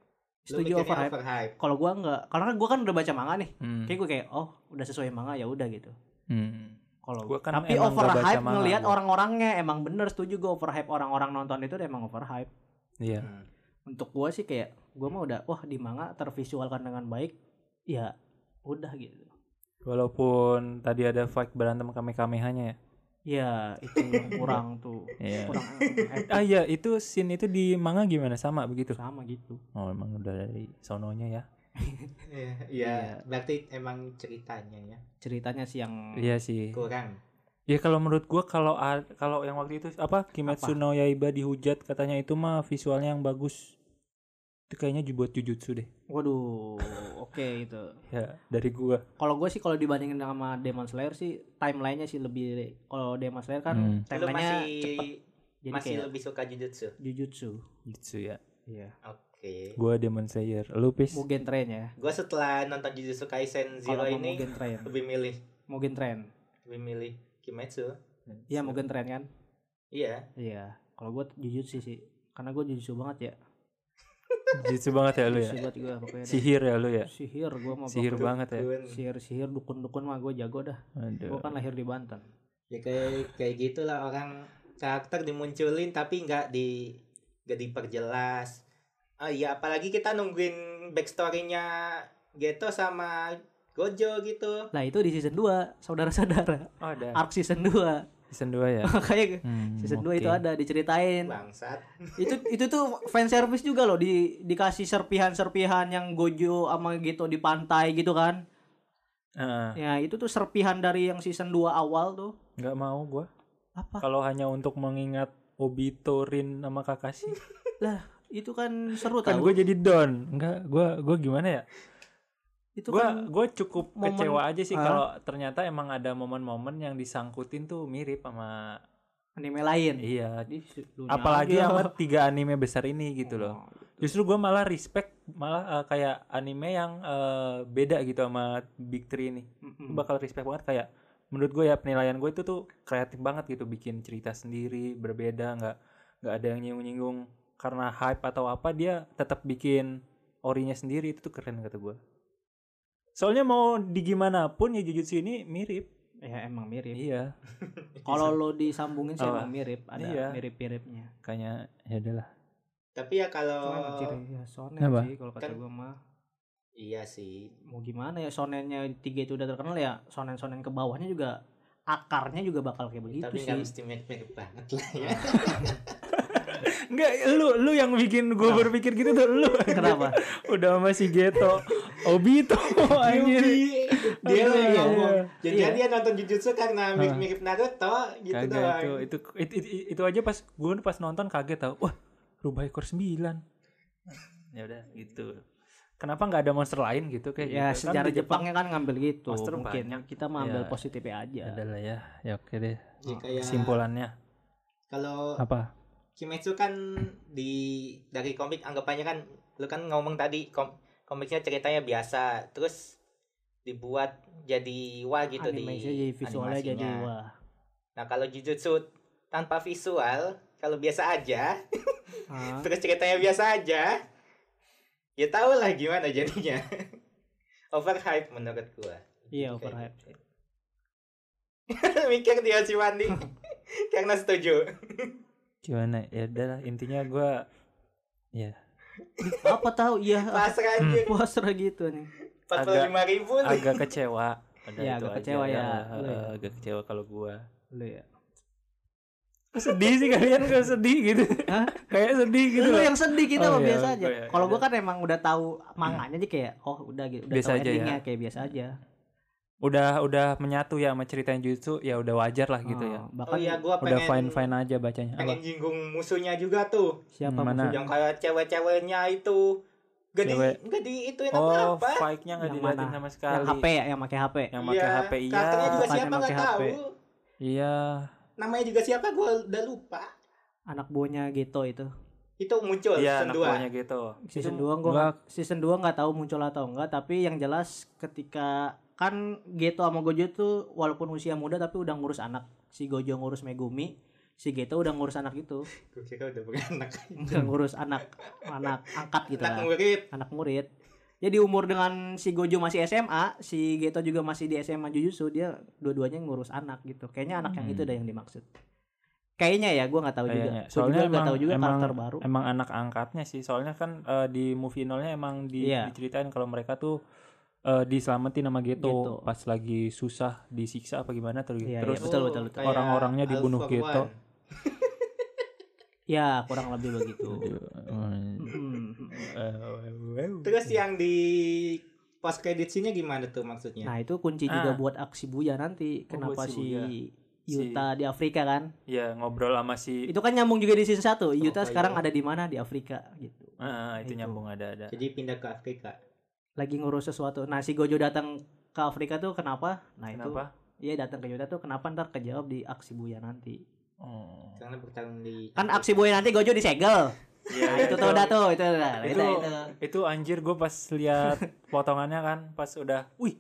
Setuju mikirnya overhype. overhype. kalau gua nggak karena gua kan udah baca manga nih Hmm. kayak gue kayak oh udah sesuai manga ya udah gitu Hmm. kalau Gua kan tapi emang nggak baca overhype manga ngelihat gua. orang-orangnya emang bener setuju gue overhype orang-orang nonton itu udah emang overhype Iya. Hmm. untuk gua sih kayak gua mah udah wah di manga tervisualkan dengan baik ya udah gitu Walaupun tadi ada fight berantem kame-kamehanya ya. Ya itu kurang tuh Iya. kurang. Ah iya, itu scene itu di manga gimana sama begitu? sama gitu Oh, emang udah dari sononya ya. Iya, iya. Berarti emang ceritanya ya ceritanya sih yang Iya sih. kurang. Ya kalau menurut gua kalau kalau yang waktu itu apa Kimetsu no Yaiba dihujat katanya itu mah visualnya yang bagus. Itu kayaknya buat Jujutsu deh. waduh oke itu Ya, dari gua. kalau gue sih kalau dibandingin sama Demon Slayer sih timelinenya sih lebih kalau Demon Slayer kan Hmm. Timelinenya masih cepet jadi masih kayak lebih suka Jujutsu. Jujutsu Jujutsu ya. iya Oke. Gua Demon Slayer. Lu pis? Mugen Train ya Gua setelah nonton Jujutsu Kaisen Zero kalau mau ini Mugen Train lebih milih Mugen Train lebih milih Kimetsu. iya Mugen Train kan Iya. iya kalau gue Jujutsu sih karena gue Jujutsu banget ya Jujutsu banget ya lu ya. Banget dah. Sihir ya lu ya. sihir gue mau Sihir banget ya. Dukun. sihir sihir dukun dukun mah gue jago dah Aduh. gue kan lahir di Banten Ya kayak kayak gitulah orang karakter dimunculin tapi nggak di nggak diperjelas. Ah iya apalagi kita nungguin backstory-nya Geto sama Gojo gitu. nah itu di season 2 saudara-saudara Oh, ada. arc season 2 Season 2 ya. kayak Hmm, season 2 itu ada diceritain Bangsat. itu itu tuh fan service juga loh di dikasih serpihan-serpihan yang Gojo sama gitu di pantai gitu kan Heeh. ya itu tuh serpihan dari yang season 2 awal tuh nggak mau gua. apa Kalau hanya untuk mengingat Obito, Rin sama Kakashi. itu kan seru kan tahu gue jadi don. Enggak, gua gua gimana ya? Itu Gua kan gue cukup momen- kecewa aja sih kalau ternyata emang ada momen-momen yang disangkutin tuh mirip sama anime lain iya. Apalagi aja. sama tiga anime besar ini gitu loh. Oh, Justru gua malah respect malah eh, kayak anime yang eh, beda gitu sama Big Three ini. mm-mm. Gua bakal respect banget kayak menurut gue ya penilaian gue itu tuh kreatif banget gitu bikin cerita sendiri berbeda nggak nggak ada yang nyinggung-nyinggung karena hype atau apa dia tetap bikin orinya sendiri itu tuh keren kata gue soalnya mau di gimana pun ya Jujutsu ini mirip ya emang mirip iya kalau lo disambungin sih Apa? emang mirip ada Iya. mirip-miripnya kayaknya ya udahlah Tapi ya kalau ciri ya sonen Apa? sih kalau kata Kan- gue mah iya sih. mau gimana ya sonennya tiga itu udah terkenal ya sonen-sonen ke bawahnya juga akarnya juga bakal kayak begitu Tapi sih nggak mesti mirip-mirip banget lah ya. Enggak, lu lu yang bikin gue berpikir gitu tuh lu. Kenapa? Udah masih Geto, Obito anjir. dia yang iya. ngomong. Jadi Iya. dia nonton Jujutsu karena mirip-mirip Naruto gitu Kagak doang. itu, itu, itu, itu, itu aja pas gue pas nonton kaget tau. Wah, rubah ekor sembilan. ya udah gitu. Kenapa nggak ada monster lain gitu kayak ya gitu? Kan sejarah Jepang Jepangnya kan ngambil gitu monster mungkin banyak. kita mah ambil Ya. positifnya aja adalah ya. Ya oke deh. Ya, kayak Kesimpulannya kalau apa? Kimetsu kan di dari komik anggapannya kan lu kan ngomong tadi kom, komiknya ceritanya biasa terus dibuat jadi wah gitu animasinya di jadi visualnya jadi animasinya. wah Nah kalau Jujutsu tanpa visual kalau biasa aja Hah? terus ceritanya biasa aja ya tau lah gimana jadinya overhype menurut gua iya overhype gitu. mikir dia si Wandi karena setuju Gimana? Ya udahlah intinya gue ya apa tahu iya pasrah aja pasrah gitu nih empat puluh lima ribu agak kecewa. Ada Ya, itu agak aja kecewa ya. Lu ya. agak kecewa kalau gue. lu ya sedih sih kalian kok sedih gitu Hah? kayak sedih gitu Lu yang sedih kita Oh, mah iya, biasa oh, aja. iya, Kalau iya. gua kan emang udah tahu manganya aja kayak oh udah gitu, udah Biasa tahu aja ya. endingnya kayak biasa aja. Udah udah menyatu ya sama cerita yang jutsu ya udah wajar lah gitu ya Oh, Oh Bahkan iya, gua udah pengen fine fine aja bacanya Apa? pengen jinggung musuhnya juga tuh. siapa Mana? musuhnya? Yang kayak cewek-ceweknya itu gak di Cewek. gak di ituin oh apa-apa. fight-nya nggak Yang diliatin mana? sama sekali Yang HP ya, yang pakai HP. yang pakai HP iya Karakternya juga siapa nggak tahu. HP. iya Namanya juga siapa gua udah lupa. Anak buahnya gitu itu. Itu muncul iya season anak 2. buahnya gitu Season Itu 2 gua season 2 nggak tahu muncul atau enggak, tapi yang jelas ketika kan Geto sama Gojo tuh walaupun usia muda tapi udah ngurus anak. Si Gojo ngurus Megumi, si Geto udah ngurus anak itu. Kira udah beranak. Udah ngurus anak anak angkat gitu Anak lah. murid. anak murid. Jadi umur dengan si Gojo masih SMA, si Geto juga masih di SMA Jujutsu, dia dua-duanya ngurus anak gitu. Kayaknya anak yang itu Hmm. dah yang dimaksud. Kayaknya ya, gua nggak tahu juga. Kayaknya. Gua Soalnya juga nggak emang, tahu juga emang, karakter baru. emang anak angkatnya sih. Soalnya kan eh, di movie nolnya emang di, Iya. diceritain kalau mereka tuh eh, diselamatin sama Geto, Geto. pas lagi susah disiksa apa gimana terus Iya, terus iya, betul, betul, betul. Orang-orangnya dibunuh gitu. One. Ya, kurang lebih begitu. Hmm. Hmm. Terus yang di post credit scene-nya gimana tuh maksudnya? Nah, itu kunci juga Ah. buat aksi Buya nanti. Oh, Kenapa si si Buya. Yuta di Afrika kan? ya ngobrol sama si Itu kan nyambung juga di season 1. Yuta Oh, sekarang iya. ada di mana? Di Afrika gitu. Ah, itu Itu. nyambung ada ada Jadi pindah ke Afrika. Lagi ngurus sesuatu. Nah, si Gojo datang ke Afrika tuh kenapa? Nah, kenapa itu Iya datang ke Yuta tuh kenapa ntar kejawab di aksi Buya nanti. oh. Karena bertarung di Kan aksi Buya nanti Gojo disegel. Iya, Nah, itu tuh udah tuh, itu udah. Itu, itu, itu. itu anjir gue pas lihat potongannya kan pas udah wih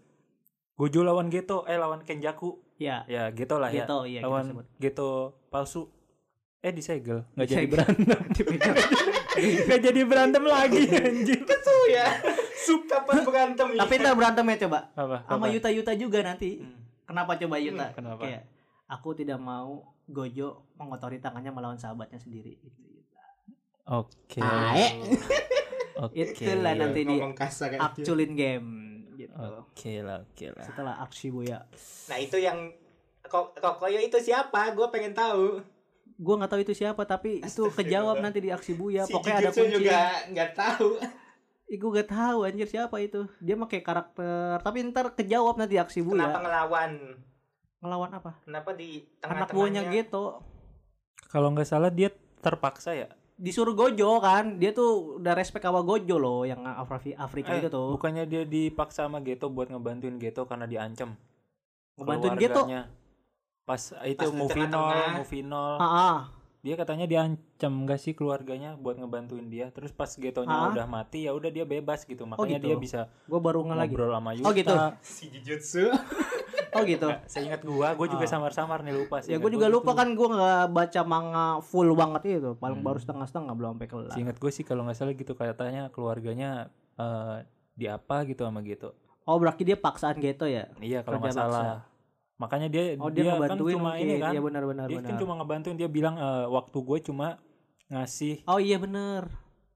Gojo lawan Geto eh lawan Kenjaku Ya, ya Geto lah ya gitu iya lawan. Geto palsu eh disegel nggak jadi berantem nggak jadi berantem lagi anjir Tuh ya. Sup kapan berantem ya? Tapi ntar berantemnya coba apa sama? Yuta Yuta juga nanti. Hmm. Kenapa coba Yuta? kenapa? Kayak aku tidak mau Gojo mengotori tangannya melawan sahabatnya sendiri gitu. Yuta. oke Ae. oke Itulah nanti di. Actualin game gitu. oke lah oke lah Setelah aksi Buya. Nah, itu yang Kok Kokoyo itu siapa? Gue pengen tahu. Gua nggak tahu itu siapa tapi itu kejawab nanti di aksi Buya. si Pokoknya ada Jujutsu kunci. juga nggak tahu. Ih, gue gak tahu anjir siapa itu. Dia pakai karakter tapi ntar kejawab nanti aksi Buya. Kenapa ngelawan? Ngelawan apa? Kenapa di Anak buahnya tengah-tengahnya? gitu. kalau nggak salah dia terpaksa ya Disuruh Gojo kan. Dia tuh udah respect sama Gojo loh yang Afri Afrika Eh, itu tuh. bukannya dia dipaksa sama Geto buat ngebantuin Geto karena diancam Ngebantuin Geto. pas itu Pas di movie nol dia katanya diancam gak sih keluarganya buat ngebantuin dia terus pas Getonya Hah? udah mati ya udah dia bebas gitu makanya gitu? dia bisa Gue baru lagi. ngobrol sama Yuta Oh, gitu? Si Jujutsu. Oh gitu. seingat gua gua juga Ah. samar-samar nih lupa Ya seingat gue juga gua lupa gitu. kan gue nggak baca manga full banget itu. Paling Hmm. baru setengah-setengah belum sampai kelar. seingat gue sih kalau nggak salah gitu katanya keluarganya eh, di apa gitu sama Geto Oh berarti dia paksaan Geto ya? iya kalau nggak salah makanya dia Oh dia, dia kan cuma mungkin. ini kan Iya benar-benar dia benar. kan cuma ngebantuin dia bilang eh, waktu gue cuma ngasih Oh iya benar.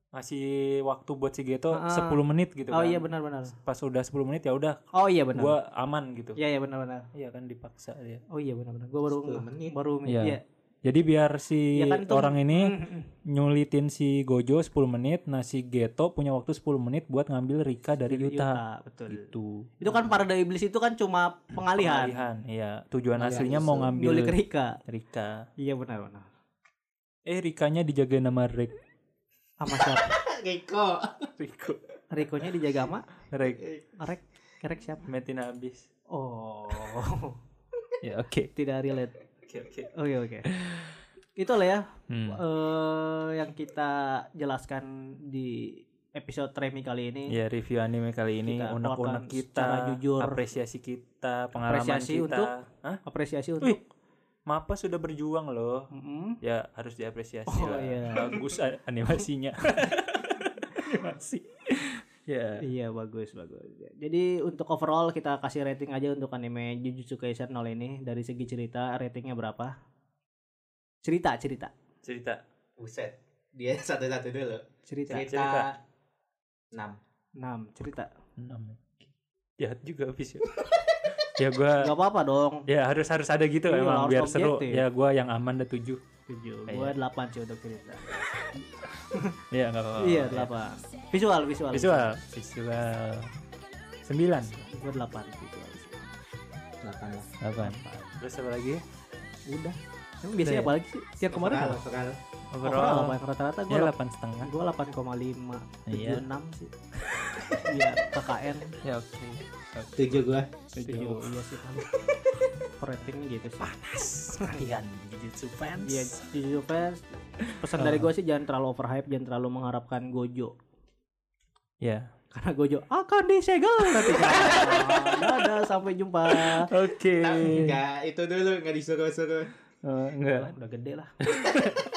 ngasih waktu buat si Geto Ah. 10 menit gitu Oh kan iya benar-benar. pas udah 10 menit ya udah Oh iya benar. gua aman gitu Iya iya benar-benar. iya kan dipaksa dia Oh iya benar-benar. Gue baru 10 menit. baru Iya. iya. Jadi biar si Ya kan tuh- orang ini nyulitin si Gojo 10 menit nah si Geto punya waktu 10 menit buat ngambil Rika dari Yuta betul. gitu Itu kan parada iblis itu kan cuma pengalihan. pengalihan iya tujuan Pengalihan aslinya isu. mau ngambil Nyulik Rika. Rika Iya benar-benar. eh Rikanya dijagain sama Rick Sama siapa? Riko. Riko Rikonya dijaga sama Rick Rek. Rek siapa? metin habis Oh. ya oke Tidak relate. Oke oke Oke oke. Itulah ya Hmm. eh yang kita jelaskan di episode Remi kali ini. Ya review anime kali ini Kita unek-unek kita, secara jujur. apresiasi kita, pengalaman Apresiasi kita. untuk- Hah? Apresiasi untuk Wih, Mapa sudah berjuang loh. Mm-mm. Ya harus diapresiasi Oh, lah. iya. Bagus animasinya. Animasi. Ya. Iya bagus bagus. Jadi untuk overall kita kasih rating aja untuk anime Jujutsu Kaisen 0 ini dari segi cerita ratingnya berapa? Cerita cerita Cerita. Buset. Dia satu-satu dulu. cerita Cerita. Cerita. 6. 6 cerita. Enam. Jahat juga habis ya. ya gua Gak apa-apa dong. ya harus harus ada gitu Iya, emang biar seru. objektif. Ya gua yang aman dah tujuh. tujuh Iya. gue delapan sih untuk cerita Iya nggak apa-apa. iya delapan visual visual Visual, visual. Sembilan, gue delapan visual Delapan lah. delapan. Terus apa lagi? udah emang biasanya Udah ya? apa lagi sih tiap kemarin apa overall. overall apa rata-rata gue Ya delapan setengah. gue delapan koma lima tujuh Iya. enam sih iya KKN Ya oke. Tujuh gua. tujuh iya sih kan rating gitu sih Sekalian Jujutsu fans. Iya, Jujutsu fans. Pesan dari gue sih jangan terlalu overhype, jangan terlalu mengharapkan Gojo. Ya. Karena Gojo akan disegel nanti. Ah, Dadah, sampai jumpa. Oke. Nah, enggak, itu dulu enggak disuruh-suruh. Oh, enggak. Udah gede lah.